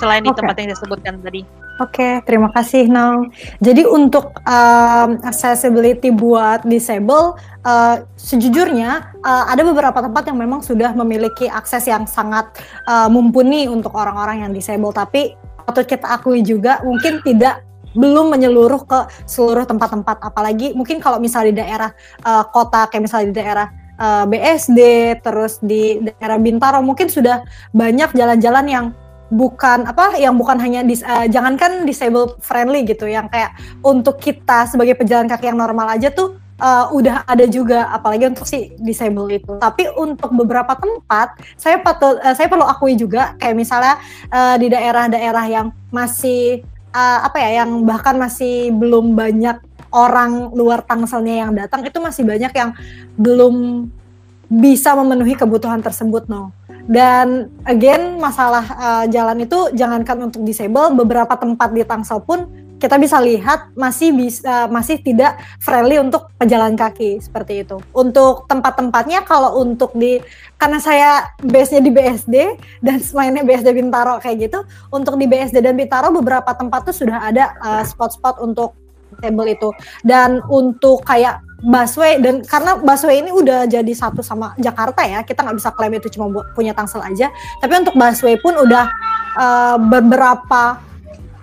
selain di Oke. tempat yang disebutkan tadi? Oke, terima kasih Nong. Jadi untuk um, accessibility buat disable, uh, sejujurnya uh, ada beberapa tempat yang memang sudah memiliki akses yang sangat uh, mumpuni untuk orang-orang yang disable. Tapi patut kita akui juga mungkin tidak belum menyeluruh ke seluruh tempat-tempat. Apalagi mungkin kalau misalnya di daerah uh, kota kayak misalnya di daerah uh, BSD, terus di daerah Bintaro mungkin sudah banyak jalan-jalan yang bukan apa yang bukan hanya dis, eh, jangankan disable friendly gitu yang kayak untuk kita sebagai pejalan kaki yang normal aja tuh eh, udah ada juga apalagi untuk si disable itu tapi untuk beberapa tempat saya patut eh, saya perlu akui juga kayak misalnya eh, di daerah-daerah yang masih eh, apa ya yang bahkan masih belum banyak orang luar Tangselnya yang datang itu masih banyak yang belum bisa memenuhi kebutuhan tersebut no. Dan again masalah uh, jalan itu jangankan untuk disable beberapa tempat di Tangsel pun kita bisa lihat masih bisa masih tidak friendly untuk pejalan kaki seperti itu. Untuk tempat-tempatnya kalau untuk di karena saya base-nya di BSD dan <laughs> mainnya BSD Bintaro kayak gitu, untuk di BSD dan Bintaro beberapa tempat tuh sudah ada uh, spot-spot untuk table itu. Dan untuk kayak busway dan karena busway ini udah jadi satu sama Jakarta ya kita nggak bisa klaim itu cuma punya Tangsel aja tapi untuk busway pun udah uh, beberapa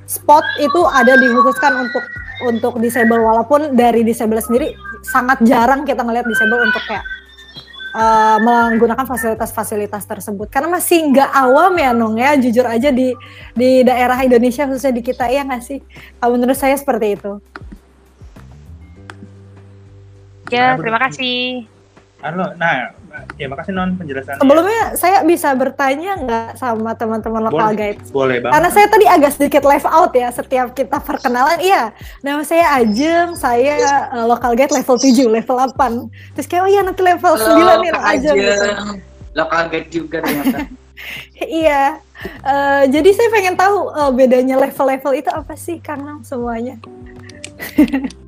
spot itu ada dikhususkan untuk untuk disable. Walaupun dari disable sendiri sangat jarang kita ngelihat disable untuk kayak uh, menggunakan fasilitas-fasilitas tersebut. Karena masih nggak awam ya Nong ya. Jujur aja di di daerah Indonesia khususnya di kita ya nggak sih? Kalau menurut saya seperti itu. Ya, terima kasih. Halo, nah, ya makasih non penjelasannya. Sebelumnya saya bisa bertanya nggak sama teman-teman lokal Boleh, guide? boleh banget. Karena saya tadi agak sedikit live out ya setiap kita perkenalan. Iya, nama saya Ajeng, saya uh, lokal guide level 7, level 8. Terus kayak oh iya nanti level 9 nih Ajeng. gitu. Ajeng. Lokal guide juga ternyata. <laughs> iya. Eh, jadi saya pengen tahu eh, bedanya level-level itu apa sih Kang Nam semuanya? <laughs>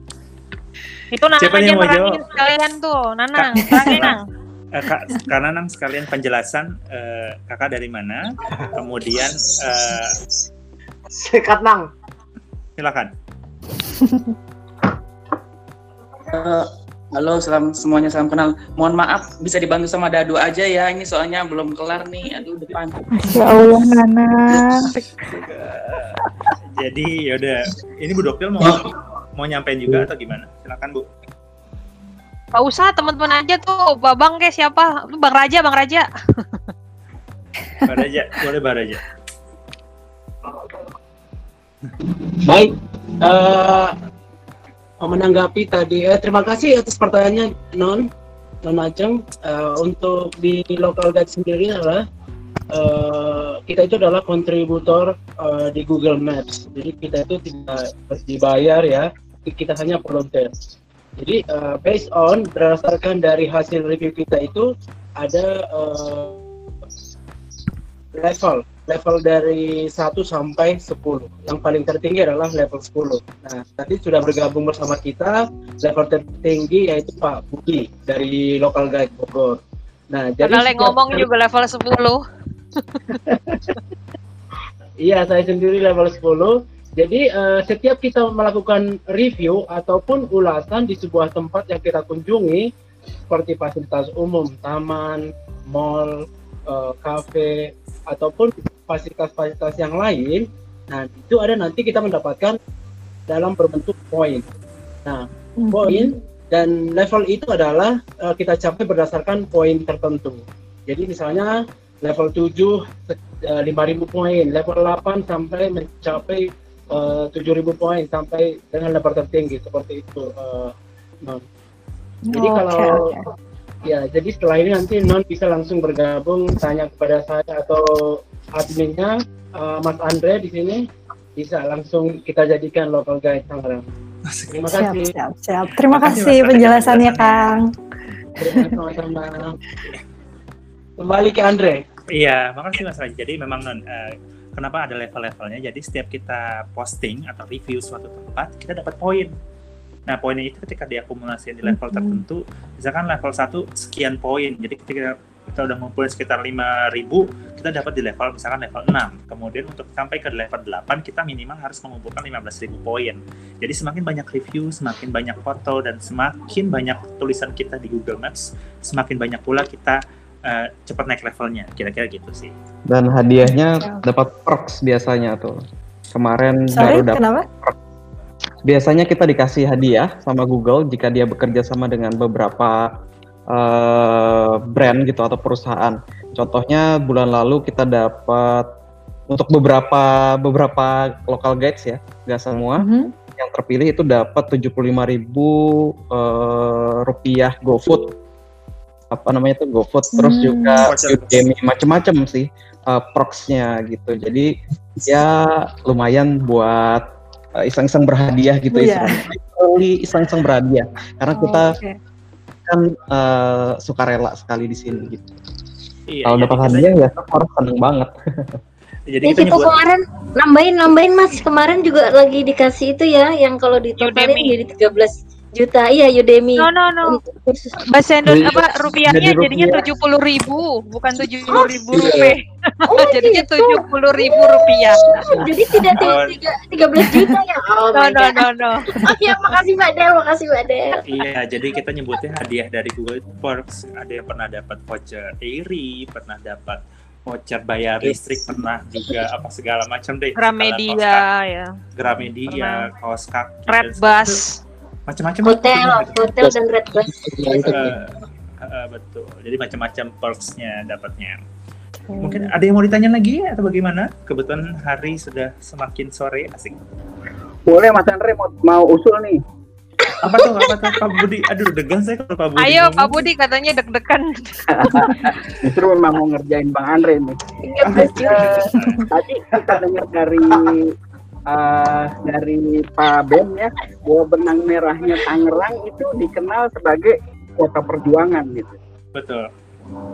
Itu Nanang Siapa aja yang mau terangin jawab? sekalian tuh, Nanang, terangin Nang. Eh, Kak, Kak Nanang sekalian penjelasan eh, kakak dari mana, kemudian eh, Sikat nang. silakan. Halo, salam semuanya salam kenal. Mohon maaf, bisa dibantu sama Dadu aja ya. Ini soalnya belum kelar nih. Aduh, depan. Ya Allah, Nana. Jadi yaudah, ini Bu Doktil mau mau nyampein juga atau gimana? Silakan Bu. Gak usah teman-teman aja tuh, Babang kayak siapa? Lu Bang Raja, Bang Raja. <laughs> Baraja, boleh Baraja. Baik. eh menanggapi tadi, eh, terima kasih atas pertanyaannya Non, Non Ajeng. Eh, untuk di local guide sendiri adalah eh, kita itu adalah kontributor eh, di Google Maps. Jadi kita itu tidak dibayar ya, kita hanya volunteer. Jadi eh, based on berdasarkan dari hasil review kita itu ada eh, level level dari 1 sampai 10 yang paling tertinggi adalah level 10 nah tadi sudah bergabung bersama kita level tertinggi yaitu Pak Budi dari local guide Bogor nah jadi Padahal yang ngomong juga level 10. <laughs> Iya, saya sendiri level 10. Jadi eh, setiap kita melakukan review ataupun ulasan di sebuah tempat yang kita kunjungi seperti fasilitas umum, taman, mall, eh, kafe ataupun fasilitas-fasilitas yang lain, nah itu ada nanti kita mendapatkan dalam berbentuk poin. Nah, poin dan level itu adalah uh, kita capai berdasarkan poin tertentu. Jadi misalnya level 7 uh, 5000 poin, level 8 sampai mencapai uh, 7000 poin sampai dengan level tertinggi seperti itu. Uh, non. Jadi Oke, kalau oke. ya jadi setelah ini nanti non bisa langsung bergabung tanya kepada saya atau adminnya uh, Mas Andre di sini bisa langsung kita jadikan local guide Tangerang. Terima Siap, kasih. siap, siap. Terima Makasih, kasih Mas penjelasannya. Kang. Sama-sama. Kembali ke Andre. Iya, makasih Mas Raji. Jadi memang non, eh, kenapa ada level-levelnya? Jadi setiap kita posting atau review suatu tempat, kita dapat poin. Nah, poinnya itu ketika diakumulasi di level tertentu, misalkan level 1 sekian poin. Jadi ketika kita udah ngumpulin sekitar 5000, kita dapat di level misalkan level 6. Kemudian untuk sampai ke level 8, kita minimal harus mengumpulkan 15.000 poin. Jadi semakin banyak review, semakin banyak foto, dan semakin banyak tulisan kita di Google Maps, semakin banyak pula kita eh, cepat naik levelnya. Kira-kira gitu sih. Dan hadiahnya dapat perks biasanya tuh. Kemarin Sorry, baru dapat kenapa? Biasanya kita dikasih hadiah sama Google jika dia bekerja sama dengan beberapa eh, brand gitu atau perusahaan. Contohnya bulan lalu kita dapat untuk beberapa beberapa local guides ya, nggak semua. Yang terpilih itu dapat 75.000 eh, rupiah GoFood. Apa namanya itu GoFood. Terus Hmm. juga Voucher. Udemy macem-macem sih eh, perks-nya gitu. Jadi ya lumayan buat eh, iseng-iseng berhadiah gitu Iya. iseng Literally iseng-iseng berhadiah karena kita Oke. kan eh, sukarela sekali di sini gitu. Iya, Kalau jadi dapat kita- hadiah ya orang seneng banget. <laughs> Jadi Ya kita kita nyebut kemarin nambahin nambahin mas kemarin juga lagi dikasih itu ya yang kalau ditotalin jadi 13 juta iya Udemy. No no no. Kursus. Bahasa Indonesia apa rupiahnya jadi jadinya tujuh puluh ribu, bukan tujuh Oh, ribu <laughs> rupiah. jadinya tujuh puluh ribu rupiah. Jadi tidak Oh. tiga tiga belas juta ya. Oh No no no no. <laughs> ya makasih Mbak Del, makasih Mbak Del. Iya, jadi kita nyebutnya hadiah dari Google Perks. Ada yang pernah dapat voucher Airy, pernah dapat voucher bayar listrik, pernah juga apa segala macam deh. Gramedia ya. Gramedia, kaos kaki, Red Bus. Macam-macam. Hotel, hotel dan red bus. Eh, eh, betul. Jadi macam-macam perks-nya dapatnya. Mungkin ada yang mau ditanya lagi atau bagaimana? Kebetulan hari sudah semakin sore, asik. Boleh Mas Andre mau, mau usul nih. Apa tuh? Apa tuh? Pak Budi. Aduh, degan saya kalau Pak Budi. Ayo ngomong. Pak Budi katanya deg-degan. <laughs> Justru memang mau ngerjain Bang Andre nih. Eh, tadi kita dengar dari eh, dari Pak Ben ya bahwa benang merahnya Tangerang itu dikenal sebagai kota perjuangan gitu. Betul.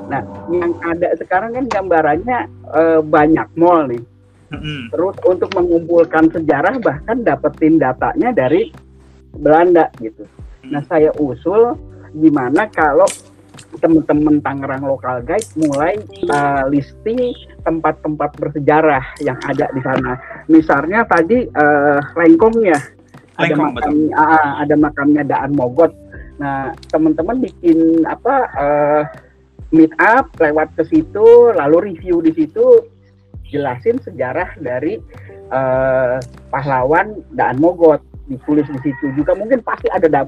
Nah, yang ada sekarang kan gambarannya eh, banyak mall nih. Mm-mm. Terus untuk mengumpulkan sejarah bahkan dapetin datanya dari Belanda gitu. Nah, saya usul gimana kalau teman-teman Tangerang Local Guide mulai uh, listing tempat-tempat bersejarah yang ada di sana. Misalnya tadi uh, Lengkong ya, ada Lengkong, makam, ah, ada makamnya Daan Mogot. Nah, teman-teman bikin apa uh, meet up lewat ke situ, lalu review di situ, jelasin sejarah dari uh, pahlawan Daan Mogot. Ditulis di situ juga. Mungkin pasti ada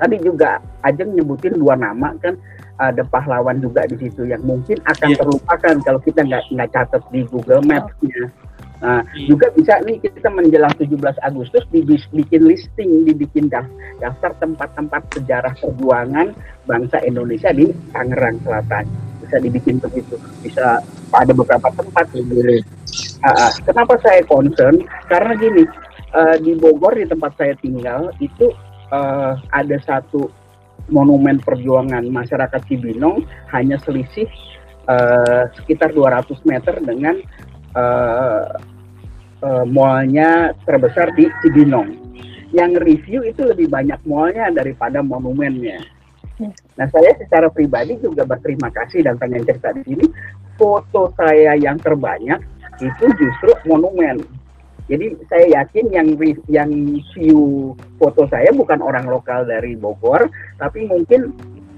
tadi juga Ajeng nyebutin dua nama kan ada pahlawan juga di situ yang mungkin akan terlupakan kalau kita nggak nggak catat di Google Maps-nya. Nah, juga bisa nih kita menjelang 17 Agustus dibikin listing, dibikin daf- daftar tempat-tempat sejarah perjuangan bangsa Indonesia di Tangerang Selatan. Bisa dibikin begitu. Bisa ada beberapa tempat gitu. Ah, ah. kenapa saya concern? Karena gini, eh, di Bogor di tempat saya tinggal itu eh, ada satu monumen perjuangan masyarakat Cibinong hanya selisih eh, sekitar 200 meter dengan eh, eh, mallnya terbesar di Cibinong. Yang review itu lebih banyak mallnya daripada monumennya. Nah saya secara pribadi juga berterima kasih dan pengen cerita di sini. Foto saya yang terbanyak itu justru monumen. Jadi saya yakin yang yang view foto saya bukan orang lokal dari Bogor, tapi mungkin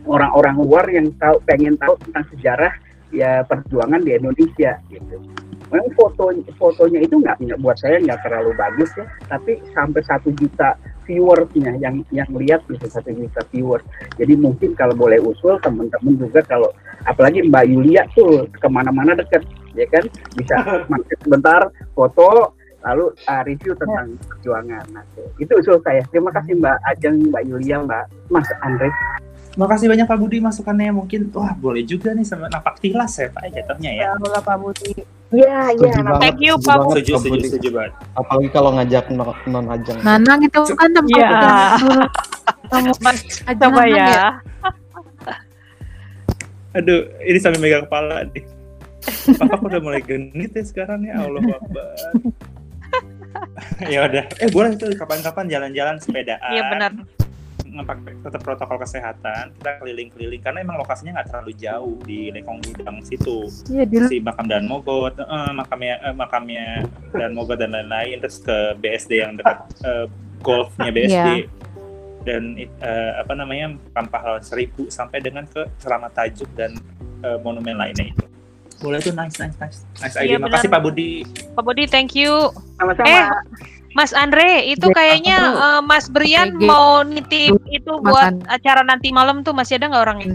orang-orang luar yang tahu pengen tahu tentang sejarah ya perjuangan di Indonesia gitu. memang foto fotonya itu nggak buat saya nggak terlalu bagus ya tapi sampai satu juta viewersnya yang yang lihat gitu satu juta viewers jadi mungkin kalau boleh usul teman-teman juga kalau apalagi Mbak Yulia tuh ke mana-mana deket ya kan bisa <laughs> mampir sebentar foto lalu uh, review tentang perjuangan nah, itu usul saya terima kasih Mbak Ajeng Mbak Yulia Mbak Mas Andre Makasih banyak Pak Budi masukannya mungkin wah boleh juga nih sama napak tilas ya Pak jatuhnya ya. Alhamdulillah Pak Budi. Iya, Setuju setuju banget, Setuju, Pak setuju, Budi. setuju banget. Apalagi kalau ngajak non, non ajeng. Nanang itu kan tempat Iya. dulu kamu Coba Nanang ya. <laughs> Aduh, ini sambil megang kepala nih. Papa udah mulai genit ya sekarang ya Allah Akbar. <laughs> ya udah, eh boleh tuh kapan-kapan jalan-jalan sepedaan. Iya benar. Ngepak tetap protokol kesehatan, kita keliling-keliling karena emang lokasinya nggak terlalu jauh di Lekong Gudang situ. Iya, di- si makam dan Mogot, eh, makamnya eh, makamnya dan Mogot dan lain-lain terus ke BSD yang dekat eh, golfnya BSD Iya. dan eh, apa namanya makam pahlawan seribu sampai dengan ke Selamat Tajuk dan eh, monumen lainnya itu. Boleh tuh nice nice nice. Nice Iya, idea. Makasih benar. Pak Budi. Pak Budi, thank you. Sama-sama. Eh, Mas Andre, itu Iya, kayaknya eh, Mas Brian mau nitip itu Mas buat An- acara nanti malam tuh masih ada nggak orangnya?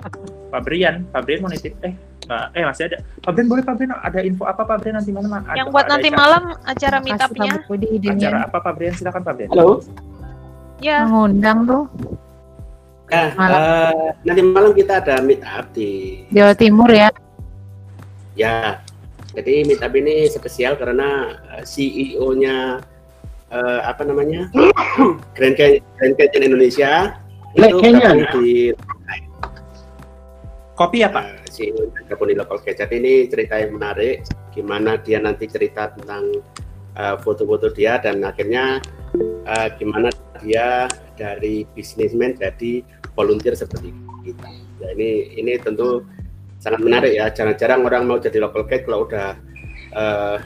<laughs> Pak Brian, Pak Brian mau nitip eh eh masih ada. Pak Brian boleh Pak Brian ada info apa Pak Brian nanti malam? Ada- Yang buat ada nanti acara- malam acara Makasih, meetupnya. Pak Budi Acara apa Pak Brian? Silakan Pak Brian. halo Ya. Mengundang tuh Nah, Malam. eh, nanti malam kita ada meet up di Jawa Timur ya. Ya. Jadi meet up ini spesial karena eh, CEO-nya eh, apa namanya <coughs> Grand Canyon, Grand Canyon Indonesia Black itu Canyon. di Kopi apa? eh, CEO gabung di local gadget ini cerita yang menarik. Gimana dia nanti cerita tentang foto-foto dia dan akhirnya eh, gimana dia dari bisnismen jadi volunteer seperti kita. Ya, ini ini tentu sangat menarik ya. Jarang-jarang orang mau jadi local guide kalau udah eh,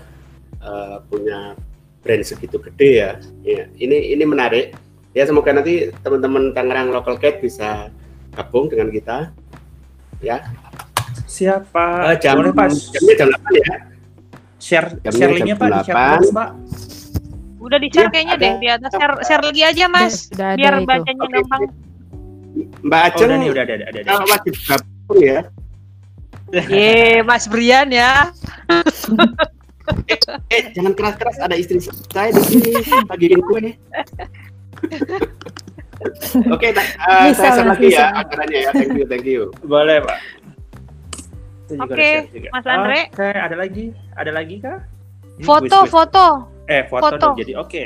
eh, punya brand segitu gede ya. ya. Ini ini menarik. Ya semoga nanti teman-teman Tangerang local guide bisa gabung dengan kita. Ya. Siapa? Eh, jam Boleh Pak. jamnya jam 8 ya. Share Jamnya share jam linknya Pak di 8. box Pak. Udah di share Iya, kayaknya ada. deh di atas share, share lagi aja Mas, Sudah ada biar bacanya gampang. Mbak Oh, Ajeng udah nih, udah ada ada ada. ada. eh, wajib gabung ya. Ye, Mas Brian ya. <laughs> Eh, jangan keras-keras ada istri saya di sini bagiin kue. <laughs> Oke, nah, eh, Bisa, saya share Mas, lagi ya bisa. acaranya ya. Thank you, thank you. Boleh Pak. Oke, juga. Mas Andre. Oke, ada lagi? Ada lagi kah? Foto, quiz-quiz. foto. Eh, foto, foto. nih, Jadi oke.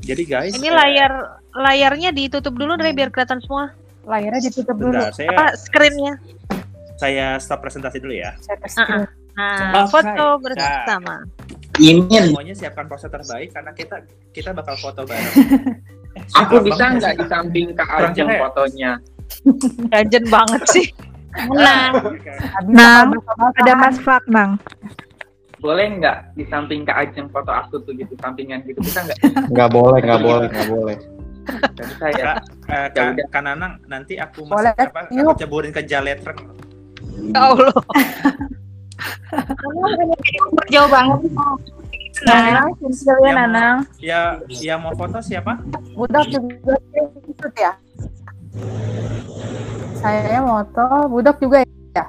Jadi guys, Ini eh, layar layarnya ditutup dulu deh biar kelihatan semua. Layarnya ditutup dulu. bentar, saya Apa screennya? Saya stop presentasi dulu ya. Ah, screen. Nah, foto bersama. Ingin Semuanya siapkan pose terbaik karena kita kita bakal foto bareng. Eh, <laughs> Aku bisa Bang? nggak di samping Kak Ajeng fotonya? Ganjen banget sih. Menang. Nang, ada Mas Faknang. Boleh nggak di samping Kak Ajeng foto aku tuh gitu sampingan gitu bisa nggak? Nggak boleh, nggak boleh, nggak boleh. Nggak bisa ya. Kak, eh, Ya Kak, Nanang, nanti aku masuk apa? Aku ceburin ke jaletren. Ya Allah. Jauh banget. Nanang, ya Yang- Nanang. Ya, yang mau foto siapa? Budak juga ikut ya. Saya moto, budak juga ya.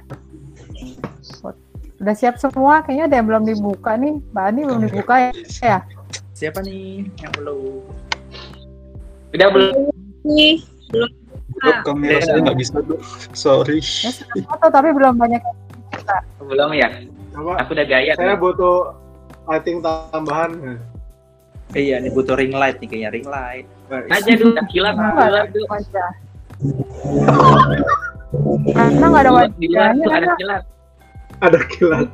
Udah siap semua, kayaknya ada yang belum dibuka nih. Mbak Ani belum dibuka ya. ya. Siapa nih yang belum? Udah belum? Nih, belum. Dok, kamera saya nggak bisa, Dok. Sorry. Ya, foto tapi belum banyak. Belum ya? Apa? Aku udah gaya. Saya tuh. butuh lighting tambahan. Eh, iya, nih butuh ring light nih kayaknya ring light. Aja dulu, kilat, kilat dulu. Wajah. Karena nggak ada Di wajahnya tuh ada kilat. Ada kilat.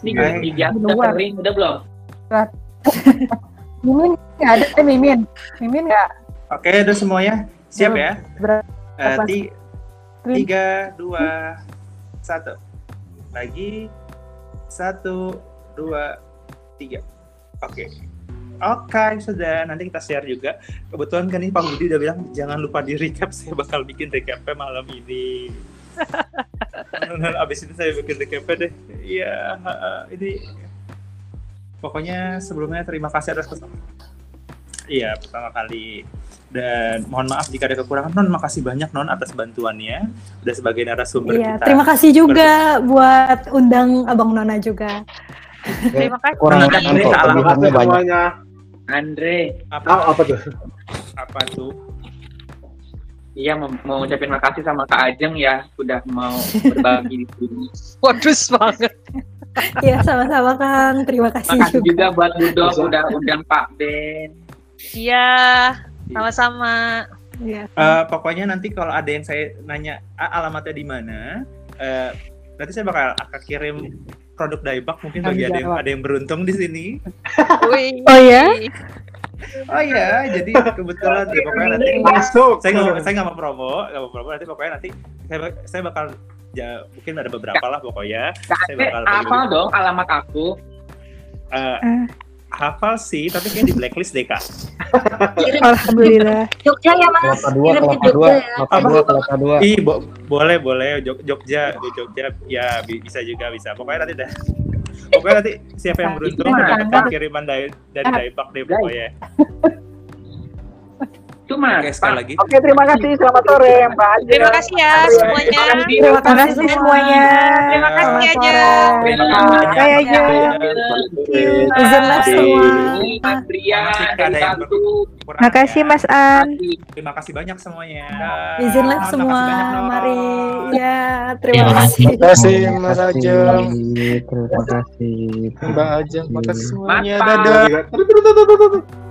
Ini gigi aku udah kering, udah belum? <laughs> Mimin nggak ada eh, Mimin. Mimin nggak. Oke, udah semuanya. Siap ya? Berapa? Ti- tiga, dua, satu. Lagi. Satu, dua, tiga. Oke. Oke, sudah. Nanti kita share juga. Kebetulan kan ini Pak Budi udah bilang jangan lupa di recap. Saya bakal bikin recapnya malam ini. Abis ini saya bikin recapnya deh. Iya, ini pokoknya sebelumnya terima kasih atas kesempatan. Iya, pertama kali dan mohon maaf jika ada kekurangan non makasih banyak non atas bantuannya udah sebagai narasumber Iya, kita terima kasih juga buat undang Abang Nona juga. Terima kasih. Kurang Andre, salah. kelebihannya banyak. semuanya Andre, apa Ah, apa tuh apa tuh iya mau, mau ucapin makasih sama Kak Ajeng ya udah mau berbagi di sini. <laughs> Waduh banget. Iya, sama-sama Kang. Terima kasih Makasih juga. juga buat Budok udah undang Pak Ben. Iya, sama-sama. Iya. Eh, pokoknya nanti kalau ada yang saya nanya "Ah, alamatnya di mana eh, nanti saya bakal akan kirim produk daibak mungkin bagi ada yang ada yang beruntung di sini. <laughs> Oh ya? Oh iya, jadi kebetulan ya pokoknya nanti Masuk. Saya nggak saya nggak mau promo, nggak mau promo nanti pokoknya nanti saya saya bakal ya mungkin ada beberapa lah pokoknya. Saya bakal hafal dong alamat aku. Eh, hafal sih, tapi kayak di blacklist deh kak. Alhamdulillah. Jogja ya mas Kelapa dua, kirim ke kelapa dua, Jogja ya kelapa dua, kelapa dua. Ih, bo- boleh boleh Jog- Jogja, di Jogja ya bi- bisa juga bisa. Pokoknya nanti dah. Pokoknya nanti siapa yang beruntung Itu mah. mendapatkan kiriman dari dari Daibak deh pokoknya. Itu mas. Oke, sekali lagi. Oke, terima kasih. Selamat sore, Mbak Ajeng. Terima kasih ya semuanya. Terima kasih semuanya. Terima kasih aja. Terima kasih aja. Izin live semua. Berkurang. Makasih Mas An. Terima kasih banyak semuanya. Izin live semua. Mari. Ya, terima Terima kasih. kasih. Terima kasih Mas Ajeng, Terima kasih. Mbak Ajeng, makasih Mas semuanya. Dadah.